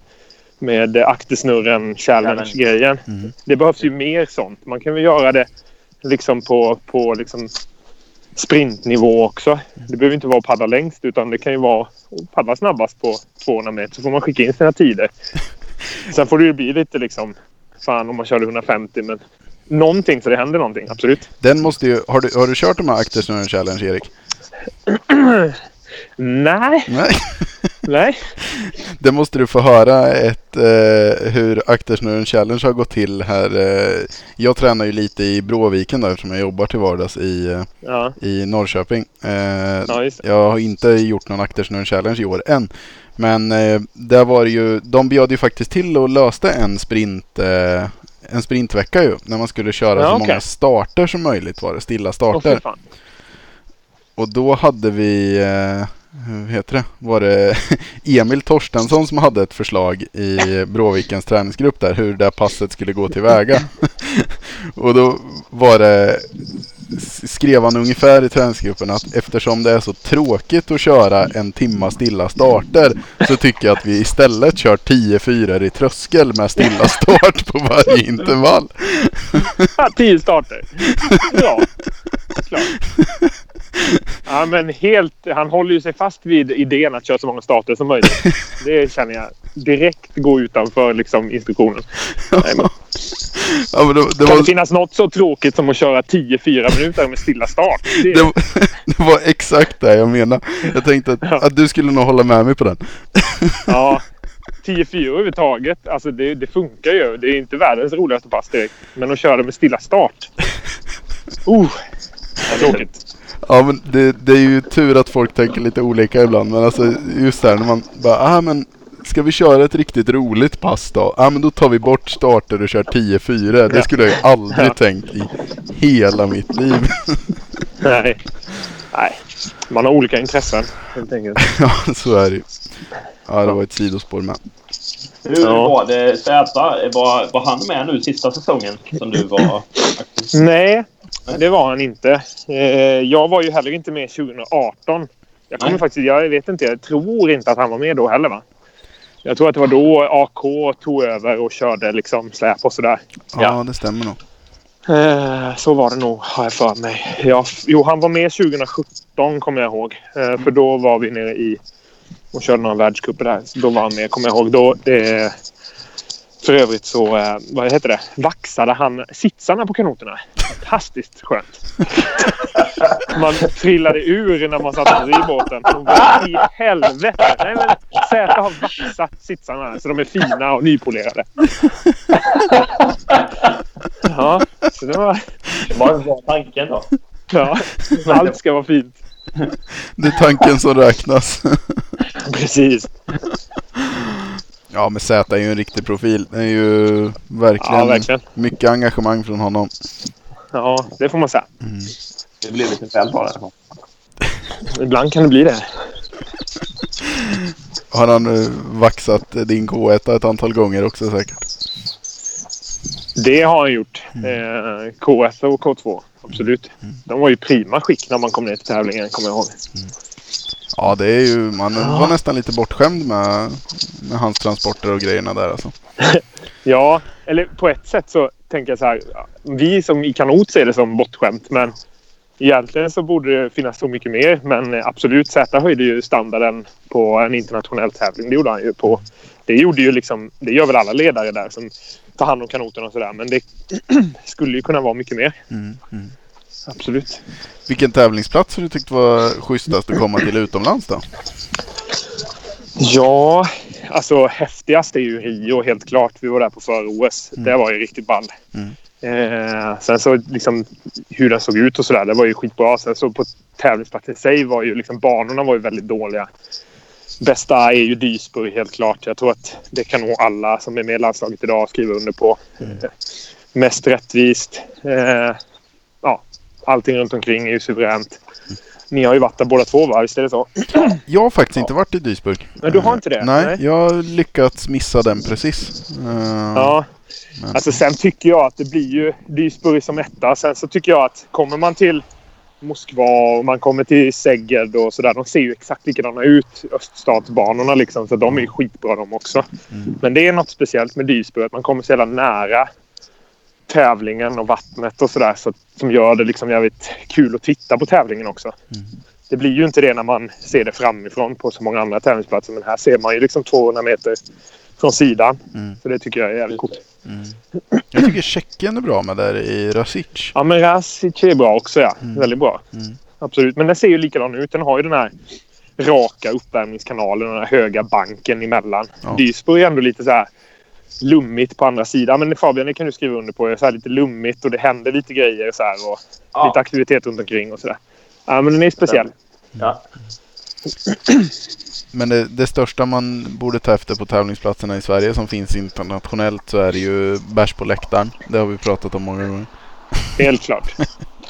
med aktersnurren challenge-grejen. Mm. Det behövs ju mer sånt. Man kan väl göra det liksom på, på liksom sprintnivå också. Det behöver inte vara att paddla längst utan det kan ju vara att paddla snabbast på 200 meter så får man skicka in sina tider. Sen får det ju bli lite liksom fan om man körde 150 men någonting så det händer någonting. Absolut. Den måste ju... Har du, har du kört de här Aktersnurren Challenge Erik? Nej, Nej. nej. Det måste du få höra ett, eh, hur Aktersnurren Challenge har gått till här. Eh, jag tränar ju lite i Bråviken då eftersom jag jobbar till vardags i, eh, Ja, i Norrköping. Eh, ja. Jag har inte gjort någon Aktersnurren Challenge i år än. Men eh, där var det ju, de bjöd ju faktiskt till och löste en sprint eh, en sprintvecka ju. När man skulle köra Ja, så okej. många starter som möjligt var det. Stilla starter. fan. Och då hade vi, eh, hur heter det, var det Emil Torstensson som hade ett förslag i Bråvikens träningsgrupp där hur det passet skulle gå tillväga. och då var det, skrev han ungefär i träningsgruppen att eftersom det är så tråkigt att köra en timma stilla starter så tycker jag att vi istället kör 10 fyror i tröskel med stilla start på varje intervall. Ja, Tio starter. Ja, klart. Ja, men helt, han håller ju sig fast vid idén att köra så många starter som möjligt. Det känner jag direkt gå utanför liksom, instruktionen. Nej, men, Ja, men det, det kan var, det finnas något så tråkigt som att köra 10-4 minuter med stilla start? Det, det, det var exakt det jag menade. Jag tänkte att, Ja. att du skulle nog hålla med mig på den. Ja. 10-4 överhuvudtaget. Alltså det, det funkar ju. Det är inte världens roligaste pass direkt. Men att köra med stilla start. Uh, vad tråkigt. Ja men det, det är ju tur att folk tänker lite olika ibland. Men alltså just där när man bara, ah men ska vi köra ett riktigt roligt pass då? Ja ah, men då tar vi bort starter och kör 10-4. Det skulle jag ju aldrig Ja. tänkt i hela mitt liv. Nej. Nej. Man har olika intressen helt enkelt. ja så är det ju. Ja det var ett sidospår med. Hur Ja. var det Z? Var, var han med nu sista säsongen som du var aktiv? Nej, det var han inte. Eh, jag var ju heller inte med 2018. Jag kommer Nej. faktiskt... Jag vet inte. Jag tror inte att han var med då heller va? Jag tror att det var då AK tog över och körde liksom släp och sådär. Ja, Ja. det stämmer nog. Eh, så var det nog, har jag för mig. Ja, jo, han var med 2017 kommer jag ihåg. Eh, för då var vi nere i och körde några världscuper där. Så då var han med, kommer jag ihåg. Då, eh, för övrigt så, eh, vad heter det, vaxade han sitsarna på kanoterna. Fantastiskt skönt. Man trillade ur när man satt i båten. Vad i helvete! Nej, men Zäta har vaxat sitsarna så de är fina och nypolerade. Ja, så det var... Vad var tanken då? Ja, allt ska vara fint. Det är tanken som räknas. Precis. Ja men Z är ju en riktig profil. Det är ju verkligen, Ja, verkligen. mycket engagemang från honom. Ja, det får man säga. Det blev lite väl bara. Ibland kan det bli det. Har han uh, vaxat din K1 ett antal gånger också säkert? Det har han gjort. Eh, K1 och K2. Absolut. De var ju prima skick när man kom ner till tävlingen, kommer jag ihåg. Ja det är ju, man var nästan lite bortskämd med, med hans transporter och grejerna där alltså. Ja, eller på ett sätt så tänker jag så här. ja, Vi som i kanot ser det som bortskämt, men egentligen så borde det finnas så mycket mer. Men absolut, Z höjde ju standarden på en internationell tävling. Det gjorde han ju på. Det gjorde ju liksom, det gör väl alla ledare där som tar hand om kanoten och sådär. Men det skulle ju kunna vara mycket mer. Mm, mm. Absolut. Vilken tävlingsplats har du tyckt var schysstast att komma till utomlands då? Ja, alltså häftigast är ju Rio helt klart. Vi var där på före-OS. Det var ju riktigt ball. Mm. Eh, sen så liksom hur den såg ut och sådär, det var ju skitbra. Sen så på tävlingsplatsen i sig var ju liksom banorna var ju väldigt dåliga. Bästa är ju Duisburg helt klart. Jag tror att det kan nog alla som är med i landslaget idag skriva under på. Eh, mest rättvist. Eh, allting runt omkring är ju suveränt. Ni har ju varit där båda två va? Visst är det så? Jag har faktiskt inte varit i Duisburg. Men du har inte det? Eh, Nej, Nej. jag har lyckats missa den precis. Eh, Ja. men- Alltså sen tycker jag att det blir ju Duisburg som etta. Sen så tycker jag att kommer man till Moskva och man kommer till Szeged och sådär. De ser ju exakt likadana ut, öststatsbanorna liksom. Så de är ju skitbra de också. Mm. Men det är något speciellt med Duisburg. Att man kommer så jävla nära tävlingen och vattnet och sådär. Så, som gör det liksom jävligt kul att titta på tävlingen också. Mm. Det blir ju inte det när man ser det framifrån på så många andra tävlingsplatser. Men här ser man ju liksom 200 meter från sidan. Mm. Så det tycker jag är jävligt coolt. Mm. Jag tycker Tjeckien är bra med där i Rasic. Ja, men Rasic är bra också. Ja. Mm. Väldigt bra. Mm. Absolut. Men den ser ju likadan ut. Den har ju den här raka uppvärmningskanalen och den här höga banken emellan. Ja. Duisburg är ändå lite så här lummigt på andra sidan. Men Fabian, det kan du skriva under på. Det är så här lite lummigt och det händer lite grejer så här och Ja. lite aktivitet runt omkring och sådär. Ja, men den är speciell. Ja. Men det, det största man borde ta efter på tävlingsplatserna i Sverige som finns internationellt så är det ju bärs på läktaren. Det har vi pratat om många gånger. Helt klart.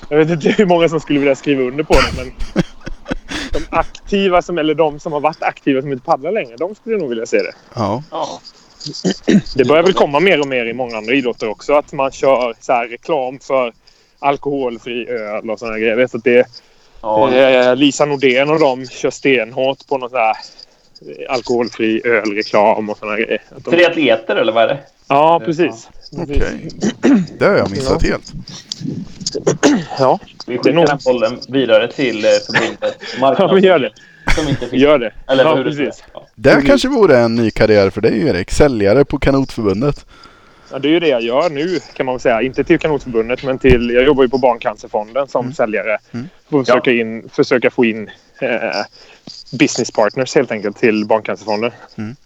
Jag vet inte hur många som skulle vilja skriva under på det, men de aktiva, som, eller de som har varit aktiva som inte paddlar längre, de skulle nog vilja se det. Ja. Ja. Det börjar väl komma mer och mer i många andra idrotter också. Att man kör så här reklam för alkoholfri öl och sådana grejer. Jag vet att det Ja. eh, Lisa Nordén och de kör stenhårt på någon så här eh, alkoholfri ölreklam och sådana grejer. De, För atleter eller vad är det? ja, precis. Okej. Det har jag missat Ja. helt. Ja, Vi Det är skickar den bollen vidare till eh, förbundet ja men gör det. Som inte finns. Gör det. Eller ja, hur det precis. Ja. Det Mm. kanske vore en ny karriär för dig Erik. Säljare på Kanotförbundet. Ja, det är ju det jag gör nu kan man väl säga. Inte till Kanotförbundet men till... Jag jobbar ju på Barncancerfonden som säljare. Mm. För att försöka, in, försöka få in eh, business partners helt enkelt till Barncancerfonden. Mm.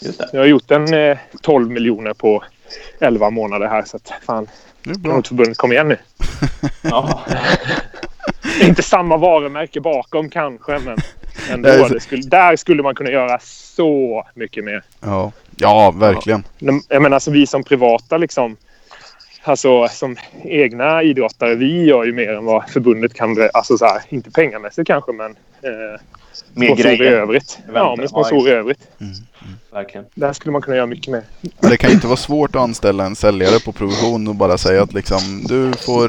Just det. Jag har gjort en eh, 12 miljoner på 11 månader här. Så att fan, Det. Kanotförbundet, kom igen nu. Ja. Inte samma varumärke bakom kanske, men ändå. Det skulle, där skulle man kunna göra så mycket mer. Ja, ja verkligen. Men, Jag menar, alltså, vi som privata liksom. Alltså som egna idrottare, vi gör ju mer än vad förbundet kan. Alltså så här, inte pengamässigt kanske, men eh, Mer sponsorer i grejer. övrigt. Ja, men sponsorer i övrigt. Verkligen. Där skulle man kunna göra mycket mer. Det kan ju inte vara svårt att anställa en säljare på provision och bara säga att liksom du får,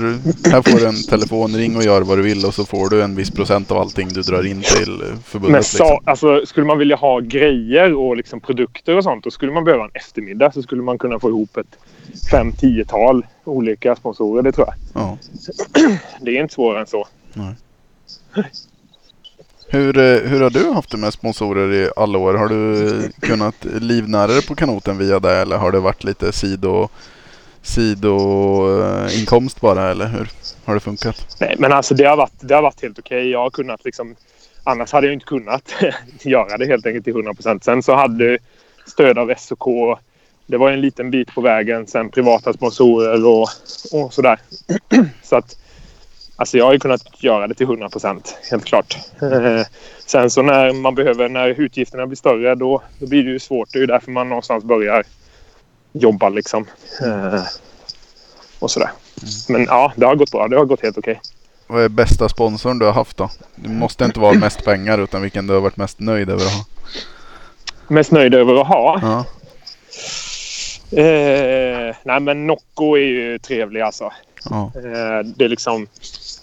här får du en telefon, ring och gör vad du vill och så får du en viss procent av allting du drar in till förbundet. Men liksom. alltså, skulle man vilja ha grejer och liksom produkter och sånt, då skulle man behöva en eftermiddag. Så skulle man kunna få ihop ett fem, tiotal olika sponsorer. Det tror jag. Ja. Det är inte svårare än så. Hur, eh, hur har du haft det med sponsorer i alla år? Har du kunnat livnära dig på kanoten via det eller har det varit lite sido, sidoinkomst eh, bara eller hur har det funkat? Nej, men alltså det har varit, det har varit helt okej. Jag har kunnat liksom... Annars hade jag inte kunnat göra det helt enkelt till 100 procent. Sen så hade stöd av SOK. Det var en liten bit på vägen. Sen privata sponsorer och, och sådär. så att... Alltså jag har ju kunnat göra det till 100 procent, helt klart. Eh, Sen så när man behöver, när utgifterna blir större, då, då blir det ju svårt. Det är ju därför man någonstans börjar jobba liksom. Eh, Och sådär. Men ja, det har gått bra. Det har gått helt okej. Vad är bästa sponsorn du har haft då? Det måste inte vara mest pengar utan vilken du har varit mest nöjd över att ha. Mest nöjd över att ha? Ja, Eh, nej men Nocco är ju trevlig alltså ja, Eh, det är liksom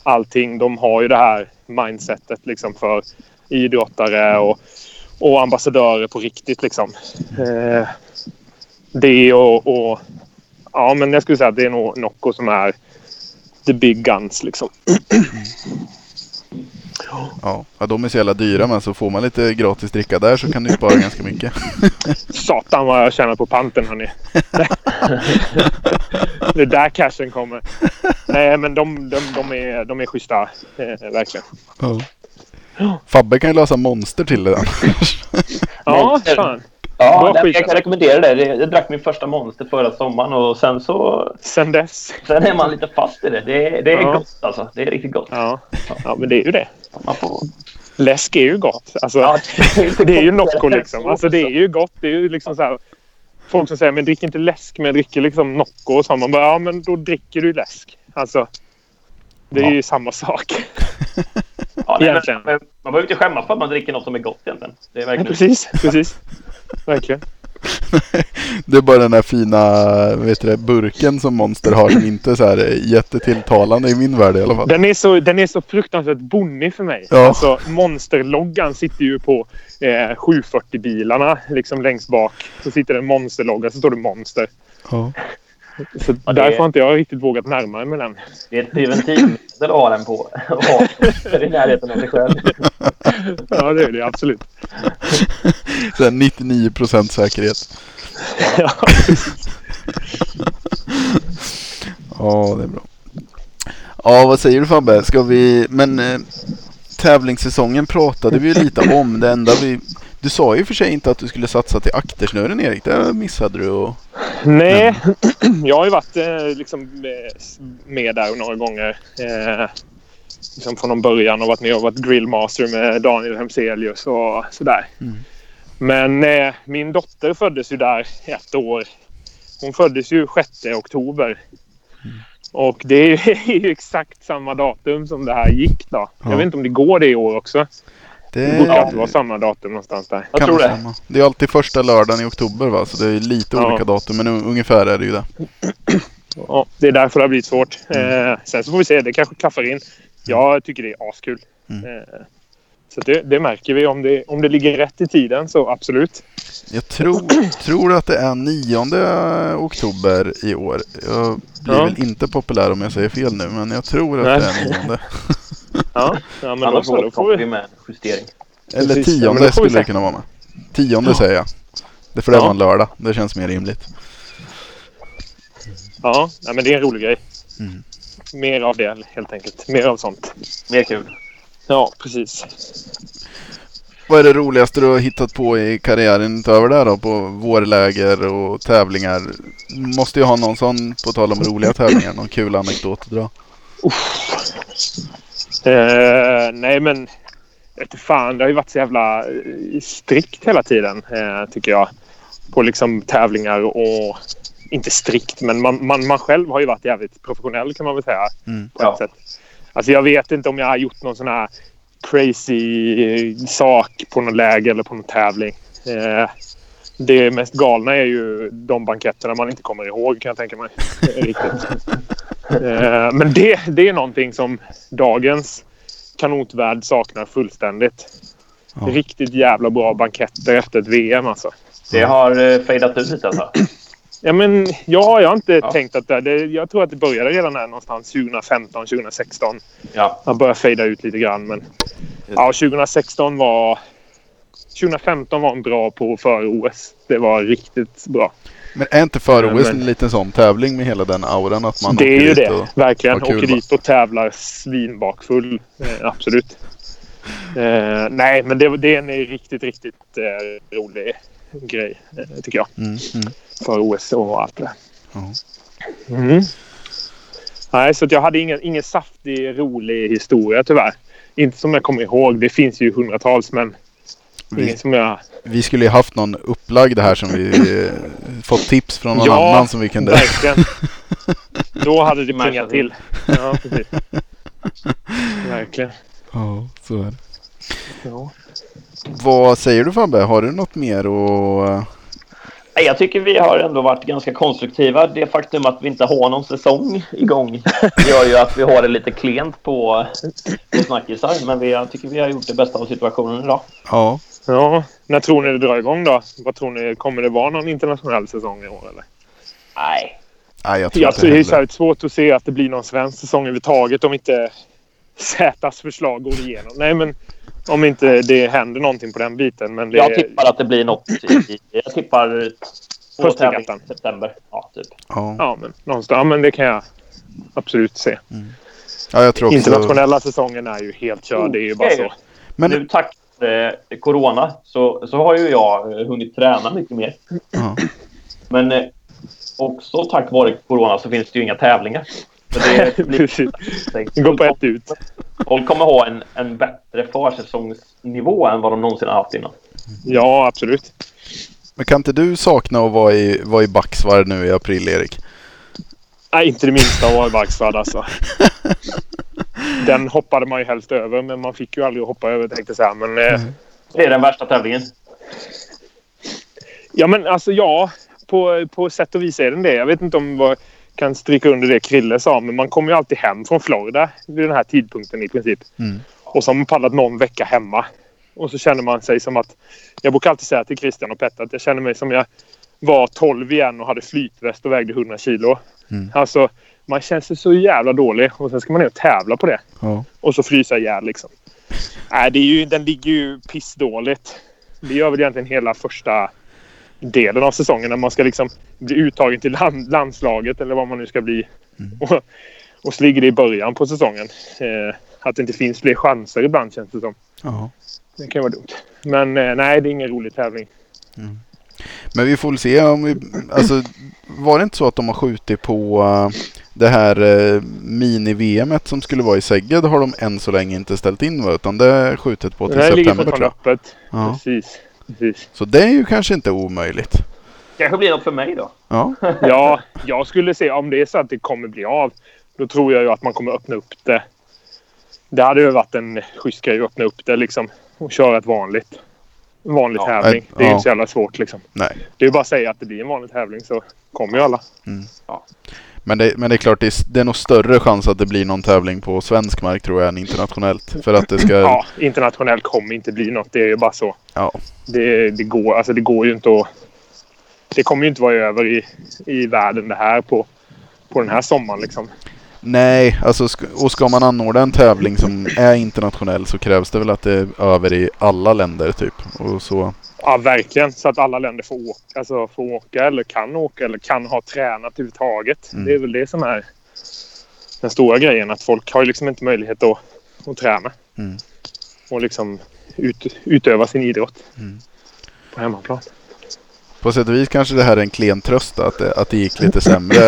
allting. De har ju det här mindsetet liksom för idrottare och, och ambassadörer på riktigt liksom. Eh, det och, och... Ja, men jag skulle säga att det är nog Nocco som är the big guns liksom. ja. ja, de är så jävla dyra men så får man lite gratis dricka där så kan du spara ganska mycket. Satan vad jag tjänar på panten hörni. det är där cashen kommer. Nej men de, de, de, är, de är schyssta. Eh, verkligen. Ja. Fabbe kan ju lösa monster till det där. Ja, fan. Ja, nej, jag kan rekommendera det. Det- Jag drack min första monster förra sommaren och sen så... Sen dess. Sen är man lite fast i det. Det är, det är Ja. gott alltså. Det är riktigt gott. Ja. ja, men det är ju det. Man får... Läsk är ju gott. Alltså, Ja, det är ju Nocco liksom. Alltså, det är ju gott. Det är ju liksom så här. Folk som säger men drick inte läsk men dricker liksom Nocco och så. Man bara ja men då dricker du läsk. Alltså. Det är Ja. ju samma sak. Ja, nej, Egentligen. men, men man behöver inte skämmas för att man dricker något som är gott egentligen. Det är verkligen... precis, precis. Verkligen. Det är bara den här fina vet du burken som Monster har som inte är så här jättetilltalande i min värld i alla fall. Den är så, den är så fruktansvärt bonnig för mig. Ja. Alltså, monsterloggan sitter ju på eh, 740-bilarna liksom längst bak. Så sitter det en monsterlogga så står det monster. Ja. Så Ja, det därför är- har inte jag riktigt vågat närma mig den. Det är ett preventivmedel att ha den på. Ha i närheten av sig själv. Ja, det är det absolut. Så här 99% säkerhet. Ja, Ja, det är bra. Ja, vad säger du Fabbe? Ska vi... Men eh, tävlingssäsongen pratade vi ju lite om. Det enda vi... Du sa ju för sig inte att du skulle satsa till aktersnören Erik. Det missade du. Och... Nej, jag har ju varit eh, liksom, eh, med där några gånger. Eh, liksom från början och varit med och varit grillmaster med Daniel Hemselius och sådär. Mm. Men eh, min dotter föddes ju där ett år. Hon föddes ju 6 oktober. Och det är ju exakt samma datum som det här gick då. Ja. Jag vet inte om det går det i år också. Det borde alltid vara samma datum någonstans där. Jag kan tror det. stämma. Det är alltid första lördagen i oktober va? Så det är lite Ja. olika datum. Men un- ungefär är det ju det. Ja, det är därför det har blivit svårt. Eh, sen så får vi se. Det kanske klaffar in. Jag tycker det är askul. Mm. Eh, så det, det märker vi. Om det, om det ligger rätt i tiden så absolut. Jag tror, tror att det är 9 oktober i år. Jag blir Ja. väl inte populär om jag säger fel nu. Men jag tror att Nej. det är 9. Ja, ja men då, Annars så, då får vi med justering. Eller Precis, ja, tionde då vi skulle det kunna vara med. Tionde Ja. säger jag. Det får det Ja. vara en lördag. Det känns mer rimligt. Ja, nej, men det är en rolig grej. Mm. Mer av det helt enkelt. Mer av sånt. Mer kul. Ja, precis. Vad är det roligaste du har hittat på i karriären utöver det då? På vårläger och tävlingar? Måste ju ha någon sån, på tal om roliga tävlingar, någon kul anekdot att dra. Eh, nej, men... Fan, det har ju varit så jävla eh, strikt hela tiden, eh, tycker jag. På liksom tävlingar och... Inte strikt, men man, man, man själv har ju varit jävligt professionell kan man väl säga. Mm. På ett Ja. sätt. Alltså jag vet inte om jag har gjort någon sån här crazy eh, sak på någon läger eller på någon tävling. Eh, det mest galna är ju de banketterna man inte kommer ihåg kan jag tänka mig. Riktigt. Eh, men det, det är någonting som dagens kanotvärld saknar fullständigt. Ja. Riktigt jävla bra banketter efter ett VM alltså. Det har uh, fejdat ut lite alltså. Ja, men ja, jag har inte Ja. tänkt att det, det... Jag tror att det började redan där någonstans 2015, 2016. Ja. Han börjar fejda ut lite grann. Men ja, 2016 var... 2015 var en bra på före OS. Det var riktigt bra. Men är inte för OS men- en liten sån tävling med hela den auran att man det är ju dit det. och... Verkligen. kul, Åker dit och tävlar svinbakfull. Eh, absolut. Eh, nej, men det, det är en riktigt, riktigt eh, rolig grej, eh, tycker jag. Mm, mm. För OS och allt det. Mm. Nej, så jag hade ingen, ingen saftig, rolig historia tyvärr. Inte som jag kommer ihåg. Det finns ju hundratals, men Vi, ingen som jag... vi skulle ju haft någon upplagd här som vi eh, fått tips från någon Ja, annan som vi kunde... Verkligen. Då hade det plingat till. Ja, precis. Verkligen. Ja, så är det. Ja. Vad säger du Fabbe? Har du något mer att... Jag tycker vi har ändå varit ganska konstruktiva. Det faktum att vi inte har någon säsong igång gör ju att vi har det lite klent på, på snackisar. Men vi, jag tycker vi har gjort det bästa av situationen idag. Ja. Ja. När tror ni det drar igång då? Vad tror ni? Kommer det vara någon internationell säsong i år eller? Nej, Nej, jag tror Ja, inte det är svårt att se att det blir någon svensk säsong överhuvudtaget om inte Zätas förslag går igenom. Nej, men om inte det händer någonting på den biten. Men det jag tippar att det blir något i... Jag tippar Första i september. Ja, typ. Ja. Ja, men någonstans. Ja, men det kan jag absolut se. ja, jag tror också... Internationella säsongen är ju helt körd. Det är ju bara så. Men Nu tack vare corona så, så har ju jag eh, hunnit träna mycket mer. Ja. Men eh, också tack vare corona så finns det ju inga tävlingar. Så det blir går på ett ut. Folk kommer ha en, en bättre försäsongsnivå än vad de någonsin har haft innan. Ja, absolut. Men kan inte du sakna att vara i, vara i Backsvard nu i april, Erik? Nej, inte det minsta Vargsvärd alltså. Den hoppade man ju helst över, men man fick ju aldrig hoppa över tänkte jag. Men, eh, Det är den värsta tävlingen. ja, men alltså ja. På, på sätt och vis är den det. Jag vet inte om jag kan stryka under det Krille sa, men man kommer ju alltid hem från Florida vid den här tidpunkten i princip. Mm. Och så har man paddlat någon vecka hemma. Och så känner man sig som att... Jag brukar alltid säga till Christian och Petter att jag känner mig som jag var 12 igen och hade flytväst och vägde 100 kilo. Mm. Alltså, man känner sig så jävla dålig och sen ska man ner och tävla på det. Ja. Och så frysa ihjäl liksom. Nej, det är ju, den ligger ju pissdåligt. Det gör väl egentligen hela första delen av säsongen när man ska liksom bli uttagen till land, landslaget eller vad man nu ska bli. Och, och så ligger det i början på säsongen. Eh, att det inte finns fler chanser ibland känns det som. ja. Det kan vara dumt. Men eh, nej, det är ingen rolig tävling. Men vi får väl se om vi... Alltså, var det inte så att de har skjutit på eh, det här uh, mini-VMet som skulle vara i Sägged har de än så länge inte ställt in va? Utan det är skjutet på till Det ligger september tror fortfarande jag. öppet. Ja. Precis. Precis. Så det är ju kanske inte omöjligt. Kanske blir något för mig då. Ja. Ja, jag skulle se om det är så att det kommer bli av. Då tror jag ju att man kommer öppna upp det. Det hade ju varit en schysst grej att öppna upp det liksom. Och köra ett vanligt. En vanlig Ja, tävling. Det är ju ja. inte så jävla svårt liksom. Nej. Det är ju bara att säga att det blir en vanlig tävling så kommer ju alla. Men det, men det är klart, det är, det är nog större chans att det blir någon tävling på svensk mark tror jag än internationellt. För att det ska... Ja, internationellt kommer inte bli något. Det är ju bara så. Ja. Det, det, går, alltså det går ju inte att... Det kommer ju inte vara över i, i världen det här på, på den här sommaren liksom. Nej, alltså och ska man anordna en tävling som är internationell så krävs det väl att det är över i alla länder typ. Och så. Ja, verkligen. Så att alla länder får åka, alltså får åka eller kan åka eller kan ha tränat överhuvudtaget. Mm. Det är väl det som är den stora grejen. Att folk har liksom inte möjlighet att, att träna. Mm. Och liksom ut, utöva sin idrott Mm. på hemmaplan. På sätt och vis kanske det här är en klen tröst att det, att det gick lite sämre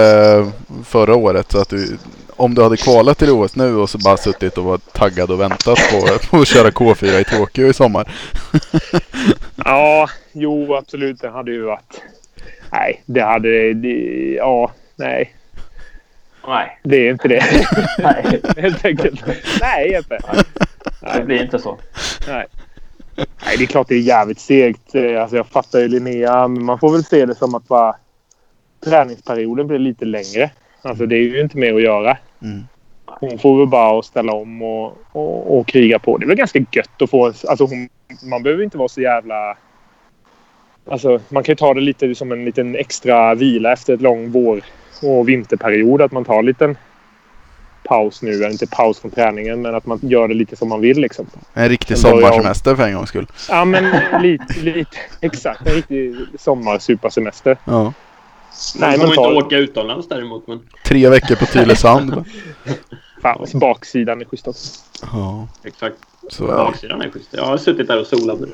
förra året. Så att du, om du hade kvalat till OS nu och så bara suttit och varit taggad och väntat på, på att köra K4 i Tokyo i sommar. Ja, jo absolut. Det hade ju varit... Nej, det hade... Det, ja, nej. Nej, Det är inte det. nej, Helt enkelt. Nej, Jeppe. det blir inte så. Nej. Nej, det är klart det är jävligt segt. Eh, Alltså, jag fattar ju Linnea, men man får väl se det som att bara träningsperioden blir lite längre. Alltså, det är ju inte mer att göra. Mm. Hon får väl bara ställa om och, och, och kriga på. Det är väl ganska gött att få... Alltså, hon, man behöver inte vara så jävla... Alltså, man kan ju ta det lite som en liten extra vila efter ett lång vår och vinterperiod. Att man tar en liten paus nu. Inte paus från träningen, men att man gör det lite som man vill. Liksom. En riktig jag sommarsemester för en gångs skull. Ja, men lite, lite. Exakt. En riktig sommarsuparsemester. Ja. Nej, man får inte åka utomlands däremot. Men Tre veckor på Tylösand. Fan, baksidan är schysst också. ja, exakt. så, Baksidan är schysst. Jag har suttit där och solat. nu.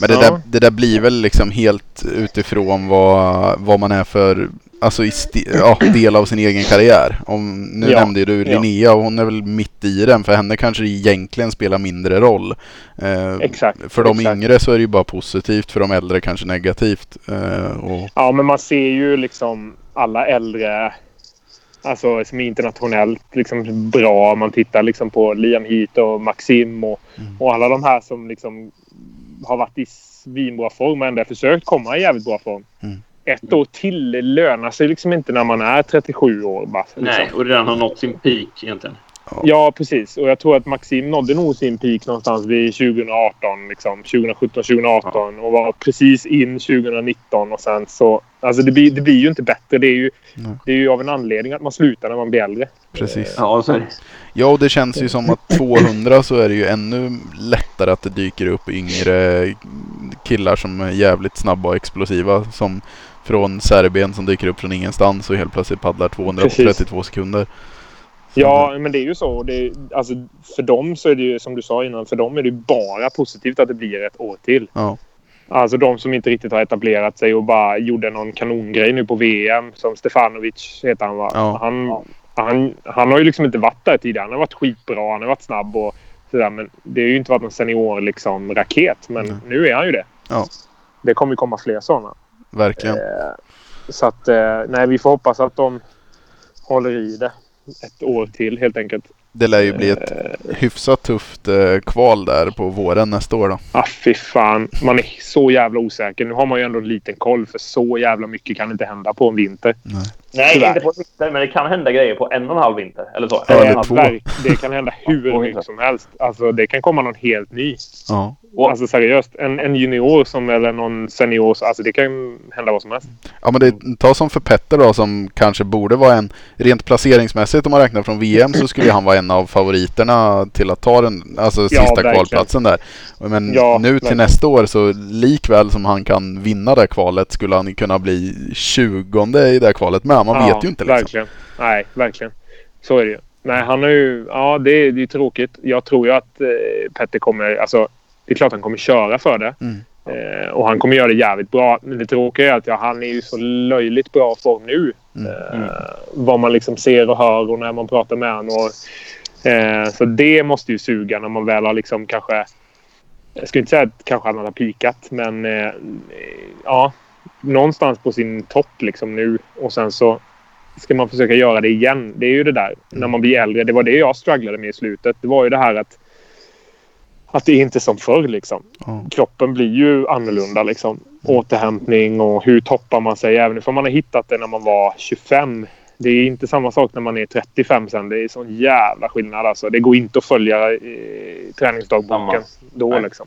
Men det, Ja. där, det där blir väl liksom helt utifrån vad, vad man är för alltså i ja, del av sin egen karriär. Om, nu Ja, nämnde du ja. Linnea och hon är väl mitt i den. För henne kanske det egentligen spelar mindre roll. Eh, Exakt, För de exakt. yngre så är det ju bara positivt. För de äldre kanske negativt. Eh, och, Ja, men man ser ju liksom alla äldre alltså, som är internationellt liksom, bra. Man tittar liksom på Liam Heath och Maxim och, Mm. och alla de här som liksom har varit i svinbra form och ändå försökt komma i jävligt bra form. Mm. Ett år till lönar sig liksom inte när man är 37 år. Bara, liksom. Nej, och redan har nått sin peak egentligen. Ja, precis. Och jag tror att Maxim nådde nog sin peak någonstans vid 2018. Liksom, 2017, 2018 och var precis in 2019 och sen så... Alltså det blir, det blir ju inte bättre. Det är ju, Nej. det är ju av en anledning att man slutar när man blir äldre. precis. Ja, så är det. Ja, och det känns ju som att 200 så är det ju ännu lättare att det dyker upp yngre killar som är jävligt snabba och explosiva. Som från Serbien som dyker upp från ingenstans och helt plötsligt paddlar 200 Precis. på 32 sekunder. Så Ja, men det är ju så. Det alltså, för dem så är det ju som du sa innan. För dem är det bara positivt att det blir ett år till. Ja. Alltså de som inte riktigt har etablerat sig och bara gjorde någon kanongrej nu på VM. Som Stefanovic heter han va? Ja. Han, han, han har ju liksom inte varit där tidigare. Han har varit skitbra. Han har varit snabb och sådär. Men det har ju inte varit någon senior liksom, raket. Men Nej. nu är han ju det. Ja. Det kommer ju komma fler sådana. Verkligen. Eh, så att, eh, nej, vi får hoppas att de håller i det ett år till helt enkelt. Det lär ju bli ett Eh, hyfsat tufft eh, kval där på våren nästa år då. ah, fy fan. Man är så jävla osäker. Nu har man ju ändå en liten koll för så jävla mycket kan inte hända på en vinter. Nej. Nej, inte på vinter, men det kan hända grejer på en och en halv vinter. Eller så. Ja, eller två. verk- Det kan hända hur mycket som helst. Alltså, det kan komma någon helt ny. Ja. Och- Alltså seriöst. En, en junior som, eller någon senior. Alltså det kan hända vad som helst. ja men det, ta som för Petter då som kanske borde vara en rent placeringsmässigt om man räknar från VM så skulle han vara en av favoriterna till att ta den alltså sista verkligen. kvalplatsen där. Men Ja, nu till verkligen. nästa år så likväl som han kan vinna det kvalet skulle han kunna bli 20 i det kvalet med. Man Ja, vet ju inte liksom. Verkligen. Nej, verkligen. Så är det ju. Nej, han har ju... Ja, det, är- det är tråkigt. Jag tror ju att eh, Petter kommer... Alltså, det är klart han kommer köra för det. Mm. Eh, och han kommer göra det jävligt bra. Men det tråkiga är att ja, han är ju så löjligt bra form nu. Mm. Eh, vad man liksom ser och hör och när man pratar med honom. Och, eh, så det måste ju suga när man väl har liksom kanske... Jag skulle inte säga att kanske han har pikat, men eh, ja. Någonstans på sin topp liksom nu. Och sen så ska man försöka göra det igen. Det är ju det där när man blir äldre. Det var det jag strugglade med i slutet. Det var ju det här att att det är inte som förr liksom. Ja. Kroppen blir ju annorlunda liksom. Återhämtning och hur toppar man sig. Även om man har hittat det när man var 25. Det är inte samma sak när man är 35 sen. Det är sån jävla skillnad alltså. Det går inte att följa eh, träningsdagboken då Nej. liksom.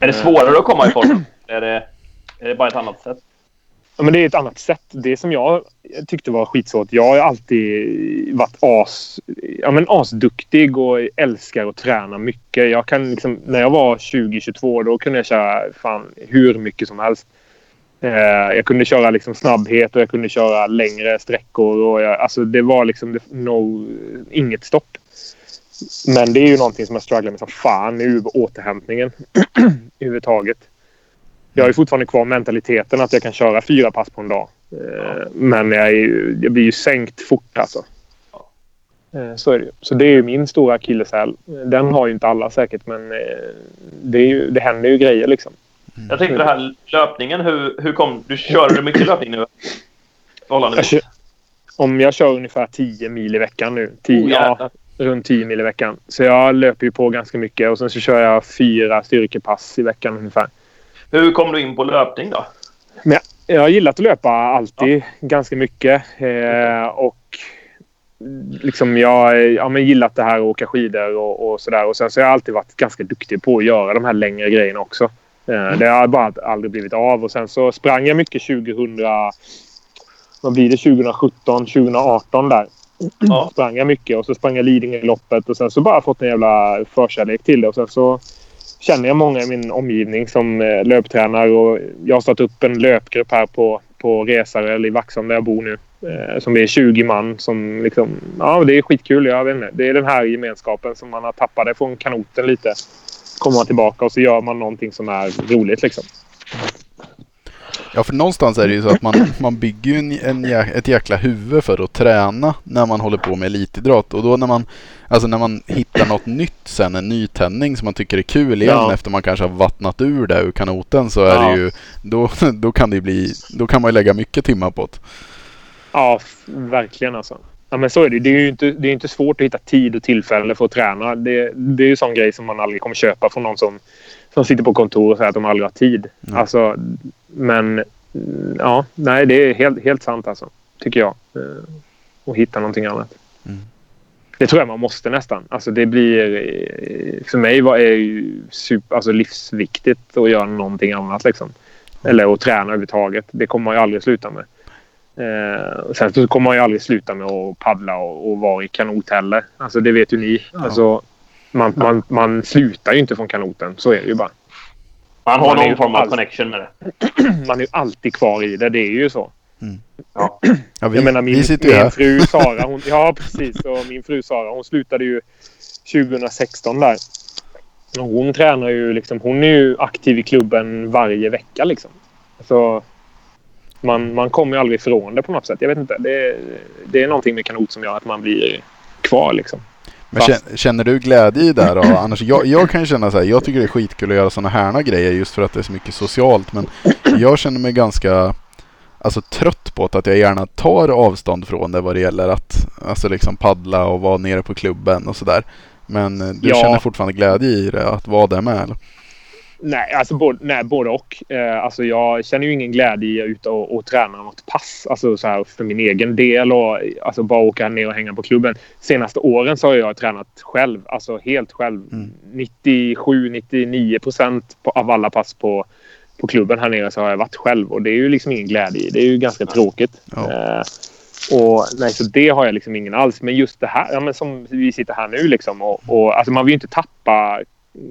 Är det svårare att komma i form? Är det, är det bara ett annat sätt? Ja, men det är ett annat sätt. Det som jag tyckte var skitsvårt. Jag har alltid varit as, ja, men asduktig och älskar att träna mycket. Jag kan liksom, när jag var 20-22 då kunde jag köra fan hur mycket som helst. Eh, jag kunde köra liksom snabbhet och jag kunde köra längre sträckor. Och jag, alltså det var liksom no, inget stopp. Men det är ju någonting som jag strugglar med som fan nu återhämtningen överhuvudtaget. Jag har ju fortfarande kvar mentaliteten att jag kan köra fyra pass på en dag. Eh, Men jag, är ju, jag blir ju sänkt fort alltså. Eh, Så är det ju. Så det är ju min stora akilleshäl. Den har ju inte alla säkert men eh, det, är ju, det händer ju grejer liksom. Jag tänkte det här löpningen. Hur, hur kom... Du körde mycket löpning nu? Jag kör, om jag kör ungefär 10 mil i veckan nu. 10, Oh, ja, runt 10 mil i veckan. Så jag löper ju på ganska mycket och sen så kör jag fyra styrkepass i veckan ungefär. Hur kom du in på löpning då? Jag har gillat att löpa alltid ganska mycket. Eh, och liksom jag har ja, men gillat det här att åka skidor och, och sådär. Och sen så har jag alltid varit ganska duktig på att göra de här längre grejerna också. Eh, det har bara aldrig blivit av. Och sen så sprang jag mycket 2000... Vad blir det? 2017, 2018 där. Ja. Sprang jag mycket och så sprang jag Lidingö-loppet och sen så bara fått en jävla förkärlek till det. Och sen så känner jag många i min omgivning som eh, löptränar och jag har startat upp en löpgrupp här på, på Resare eller i Vaxholm där jag bor nu. Eh, som är 20 man som liksom... Ja, det är skitkul. Jag vet inte. Det är den här gemenskapen som man har tappat från kanoten lite. Kommer man tillbaka och så gör man någonting som är roligt liksom. Ja, för någonstans är det ju så att man, man bygger ju en, en, ett jäkla huvud för att träna när man håller på med elitidrott. Och då när man, alltså när man hittar något nytt sen, en nytändning som man tycker är kul igen Ja. efter man kanske har vattnat ur det ur kanoten så är Ja. det ju, då, då kan det bli, då kan man ju lägga mycket timmar på det. Ja, verkligen alltså. Ja, men så är det. Det är ju inte, det är inte svårt att hitta tid och tillfälle för att träna. Det, det är ju sån grej som man aldrig kommer köpa från någon som, som sitter på kontor och säger att de aldrig har tid. Nej. Alltså, men mm, ja, nej, det är helt, helt sant alltså. Tycker jag. Eh, Och hitta någonting annat. Mm. Det tror jag man måste nästan. Alltså det blir... eh, För mig var är ju super, alltså livsviktigt att göra någonting annat liksom. Eller att träna överhuvudtaget. Det kommer man ju aldrig sluta med. Eh, sen så kommer man ju aldrig sluta med att paddla och, och vara i kanot heller. Alltså det vet ju ni. Alltså, man, man, man slutar ju inte från kanoten. Så är det ju bara. Man har Man någon form av connection med det. Man är ju alltid kvar i det. Det är ju så. Ja. Ja, vi, jag menar min, vi min fru Sara. Hon, ja precis. Och min fru Sara hon slutade ju 2016 där. Och hon tränar ju liksom. Hon är ju aktiv i klubben varje vecka liksom. Så man, man kommer ju aldrig ifrån det på något sätt. Jag vet inte. Det, det är någonting med kanot som gör att man blir kvar liksom. Men känner, känner du glädje i det då? Annars, jag, jag kan ju känna så här, jag tycker det är skitkul att göra sådana här grejer just för att det är så mycket socialt. Men jag känner mig ganska alltså, trött på det, att jag gärna tar avstånd från det vad det gäller att alltså, liksom paddla och vara nere på klubben och sådär. Men eh, du Ja. känner fortfarande glädje i det, att vara där med? Eller? Nej, alltså både, nej, både och. Eh, alltså jag känner ju ingen glädje i att ut och, och träna något pass. Alltså så här för min egen del och alltså bara åka ner och hänga på klubben. Senaste åren så har jag tränat själv. Alltså helt själv. Mm. 97-99 procent av alla pass på, på klubben här nere så har jag varit själv. Och det är ju liksom ingen glädje i. Det är ju ganska tråkigt. Ja. Eh, och nej, så det har jag liksom ingen alls. Men just det här, ja, men som vi sitter här nu liksom. Och, och, alltså man vill ju inte tappa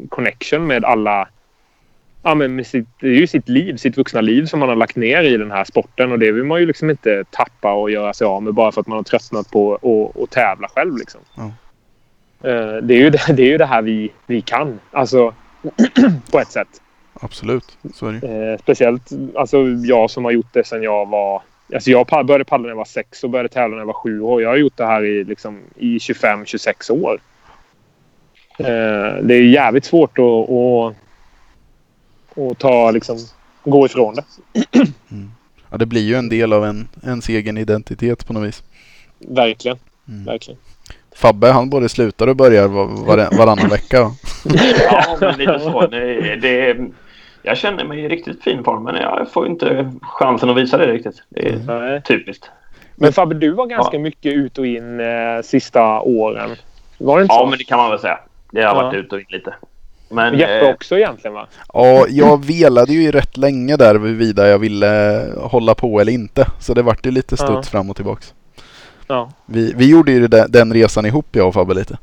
connection med alla ja, men med sitt, det är ju sitt liv, sitt vuxna liv som man har lagt ner i den här sporten. Och det vill man ju liksom inte tappa och göra sig av med bara för att man har tröttnat på att tävla själv. Liksom. Ja. Eh, Det, är ju det, det är ju det här vi, vi kan. Alltså, på ett sätt. Absolut, så är det ju. Eh, speciellt alltså, jag som har gjort det sedan jag var... Alltså jag började paddla när jag var sex och började tävla när jag var sju år. Jag har gjort det här i, liksom, i 25-26 år. Eh, det är jävligt svårt att, att, att ta, liksom, gå ifrån det. Ja, det blir ju en del av en, ens egen identitet på något vis. Verkligen. Mm. Verkligen. Fabbe han både slutar och börjar var, var, varannan vecka. Ja, men lite så. Det, det, jag känner mig i riktigt fin form, men jag får inte chansen att visa det riktigt. Det är Nej. typiskt. Men Fabbe, du var ganska mycket ut och in eh, sista åren. Var det inte Ja, så? men det kan man väl säga. Det har varit Ja. ut och in lite. Men Jeppe eh, också egentligen va? Ja, jag velade ju rätt länge där huruvida jag ville hålla på eller inte. Så det vart ju lite studs Ja. fram och tillbaks. Ja. Vi, vi gjorde ju den resan ihop jag och Fabbe lite.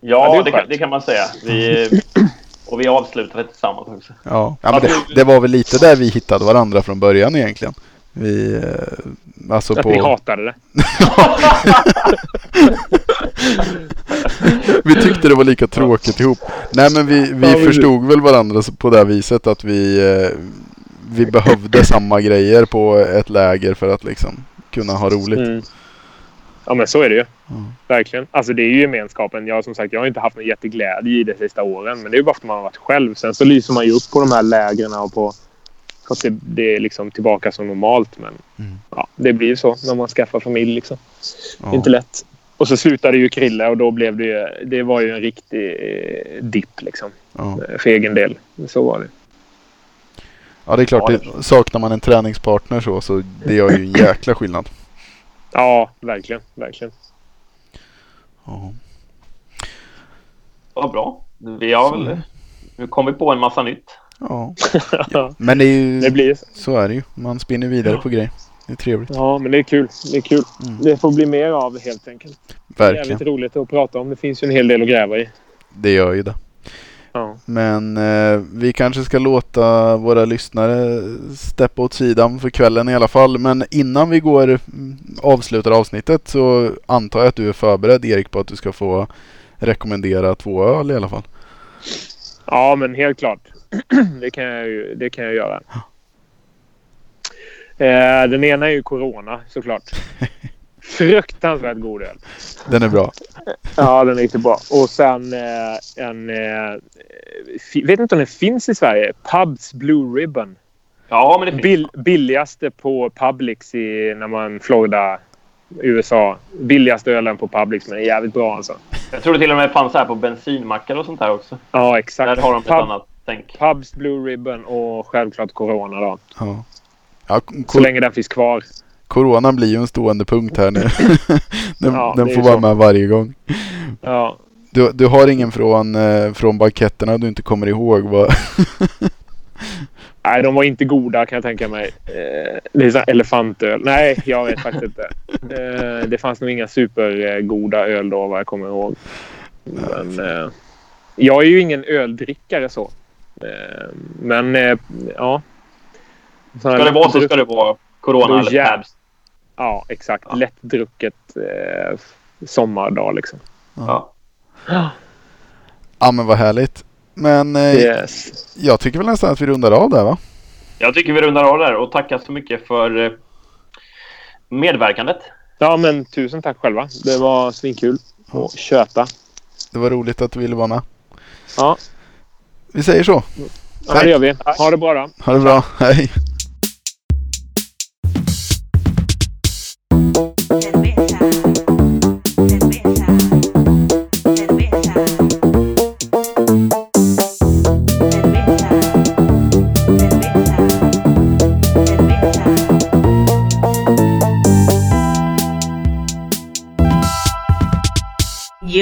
ja, Ja, det det, kan, det kan man säga. Vi, och vi avslutade tillsammans också. Ja, ja men det, det var väl lite där vi hittade varandra från början egentligen. Vi, eh, alltså Att på... ni hatade det. vi tyckte det var lika tråkigt ihop. Nej men vi, vi Ja, förstod väl varandra på det här viset att vi, eh, vi behövde samma grejer på ett läger för att liksom kunna ha roligt. Mm. Ja, men så är det ju. Mm. Verkligen. Alltså det är ju gemenskapen. Jag, som sagt, jag har inte haft någon jätteglädje i det sista åren. Men det är ju bara för att man har varit själv. Sen så lyser man ju upp på de här lägren och på... Så att det, det är liksom tillbaka som normalt. Men Mm. ja, det blir ju så när man skaffar familj. Liksom. Ja. Inte lätt. Och så slutade ju Krille och då blev det ju... Det var ju en riktig eh, dipp liksom. Ja. eh, För egen del. Så var det. ja det är klart, det, saknar man en träningspartner så, så det gör ju en jäkla skillnad. Ja, verkligen. Verkligen. Ja. Vad bra. Vi har väl... Nu kom vi på en massa nytt. Ja. Men det är ju, det blir så är det ju. Man spinner vidare på grejer. Det är trevligt. Ja, men det är kul. Det är kul. Mm. Det får bli mer av helt enkelt. Verkligen. Jävligt roligt att prata om. Det finns ju en hel del att gräva i. Det gör ju det. Ja. Men eh, vi kanske ska låta våra lyssnare steppa åt sidan för kvällen i alla fall. Men innan vi går mm, avslutar avsnittet så antar jag att du är förberedd Erik på att du ska få rekommendera två öl i alla fall. Ja, men helt klart. det, kan jag ju, det kan jag göra. Eh, den ena är ju Corona såklart. Fruktansvärt god öl. Den är bra. Ja, den är riktigt bra. Och sen eh, en... Eh, vet inte om den finns i Sverige. Pubs Blue Ribbon. Ja, men det finns. Bill, billigaste på Publix i när man Florida, USA. Billigaste ölen på Publix, men är jävligt bra alltså. Jag tror det till och med fanns här på bensinmackar och sånt där också. Ja, exakt. Där har de ett Pub, annat tänk. Pubs Blue Ribbon och självklart Corona då. Ja. Ja, Så länge den finns kvar. coronan blir ju en stående punkt här nu. den Ja, den får vara så. med varje gång. Ja. Du, du har ingen från, eh, från banketterna du inte kommer ihåg? Vad? Nej, de var inte goda kan jag tänka mig. Eh, det är så här elefantöl. Nej, jag vet faktiskt inte. Eh, det fanns nog inga supergoda öl då vad jag kommer ihåg. Men, eh, jag är ju ingen öldrickare så. Eh, men eh, ja. Ska det vara så ska det vara Corona eller Tabs. Ja, exakt. Ja. Lättdrucket eh, sommardag liksom. Ja. Ja men vad härligt. Men eh, Yes. jag tycker väl nästan att vi rundar av där va? Jag tycker vi rundar av där och tackar så mycket för eh, medverkandet. Ja, men tusen tack själva. Det var svinkul att köta. Det var roligt att du ville vara med. Ja, Vi säger så. ja det gör vi. Ha det bra då. Ha det bra. Hej.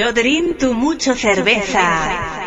Yo tu mucho cerveza.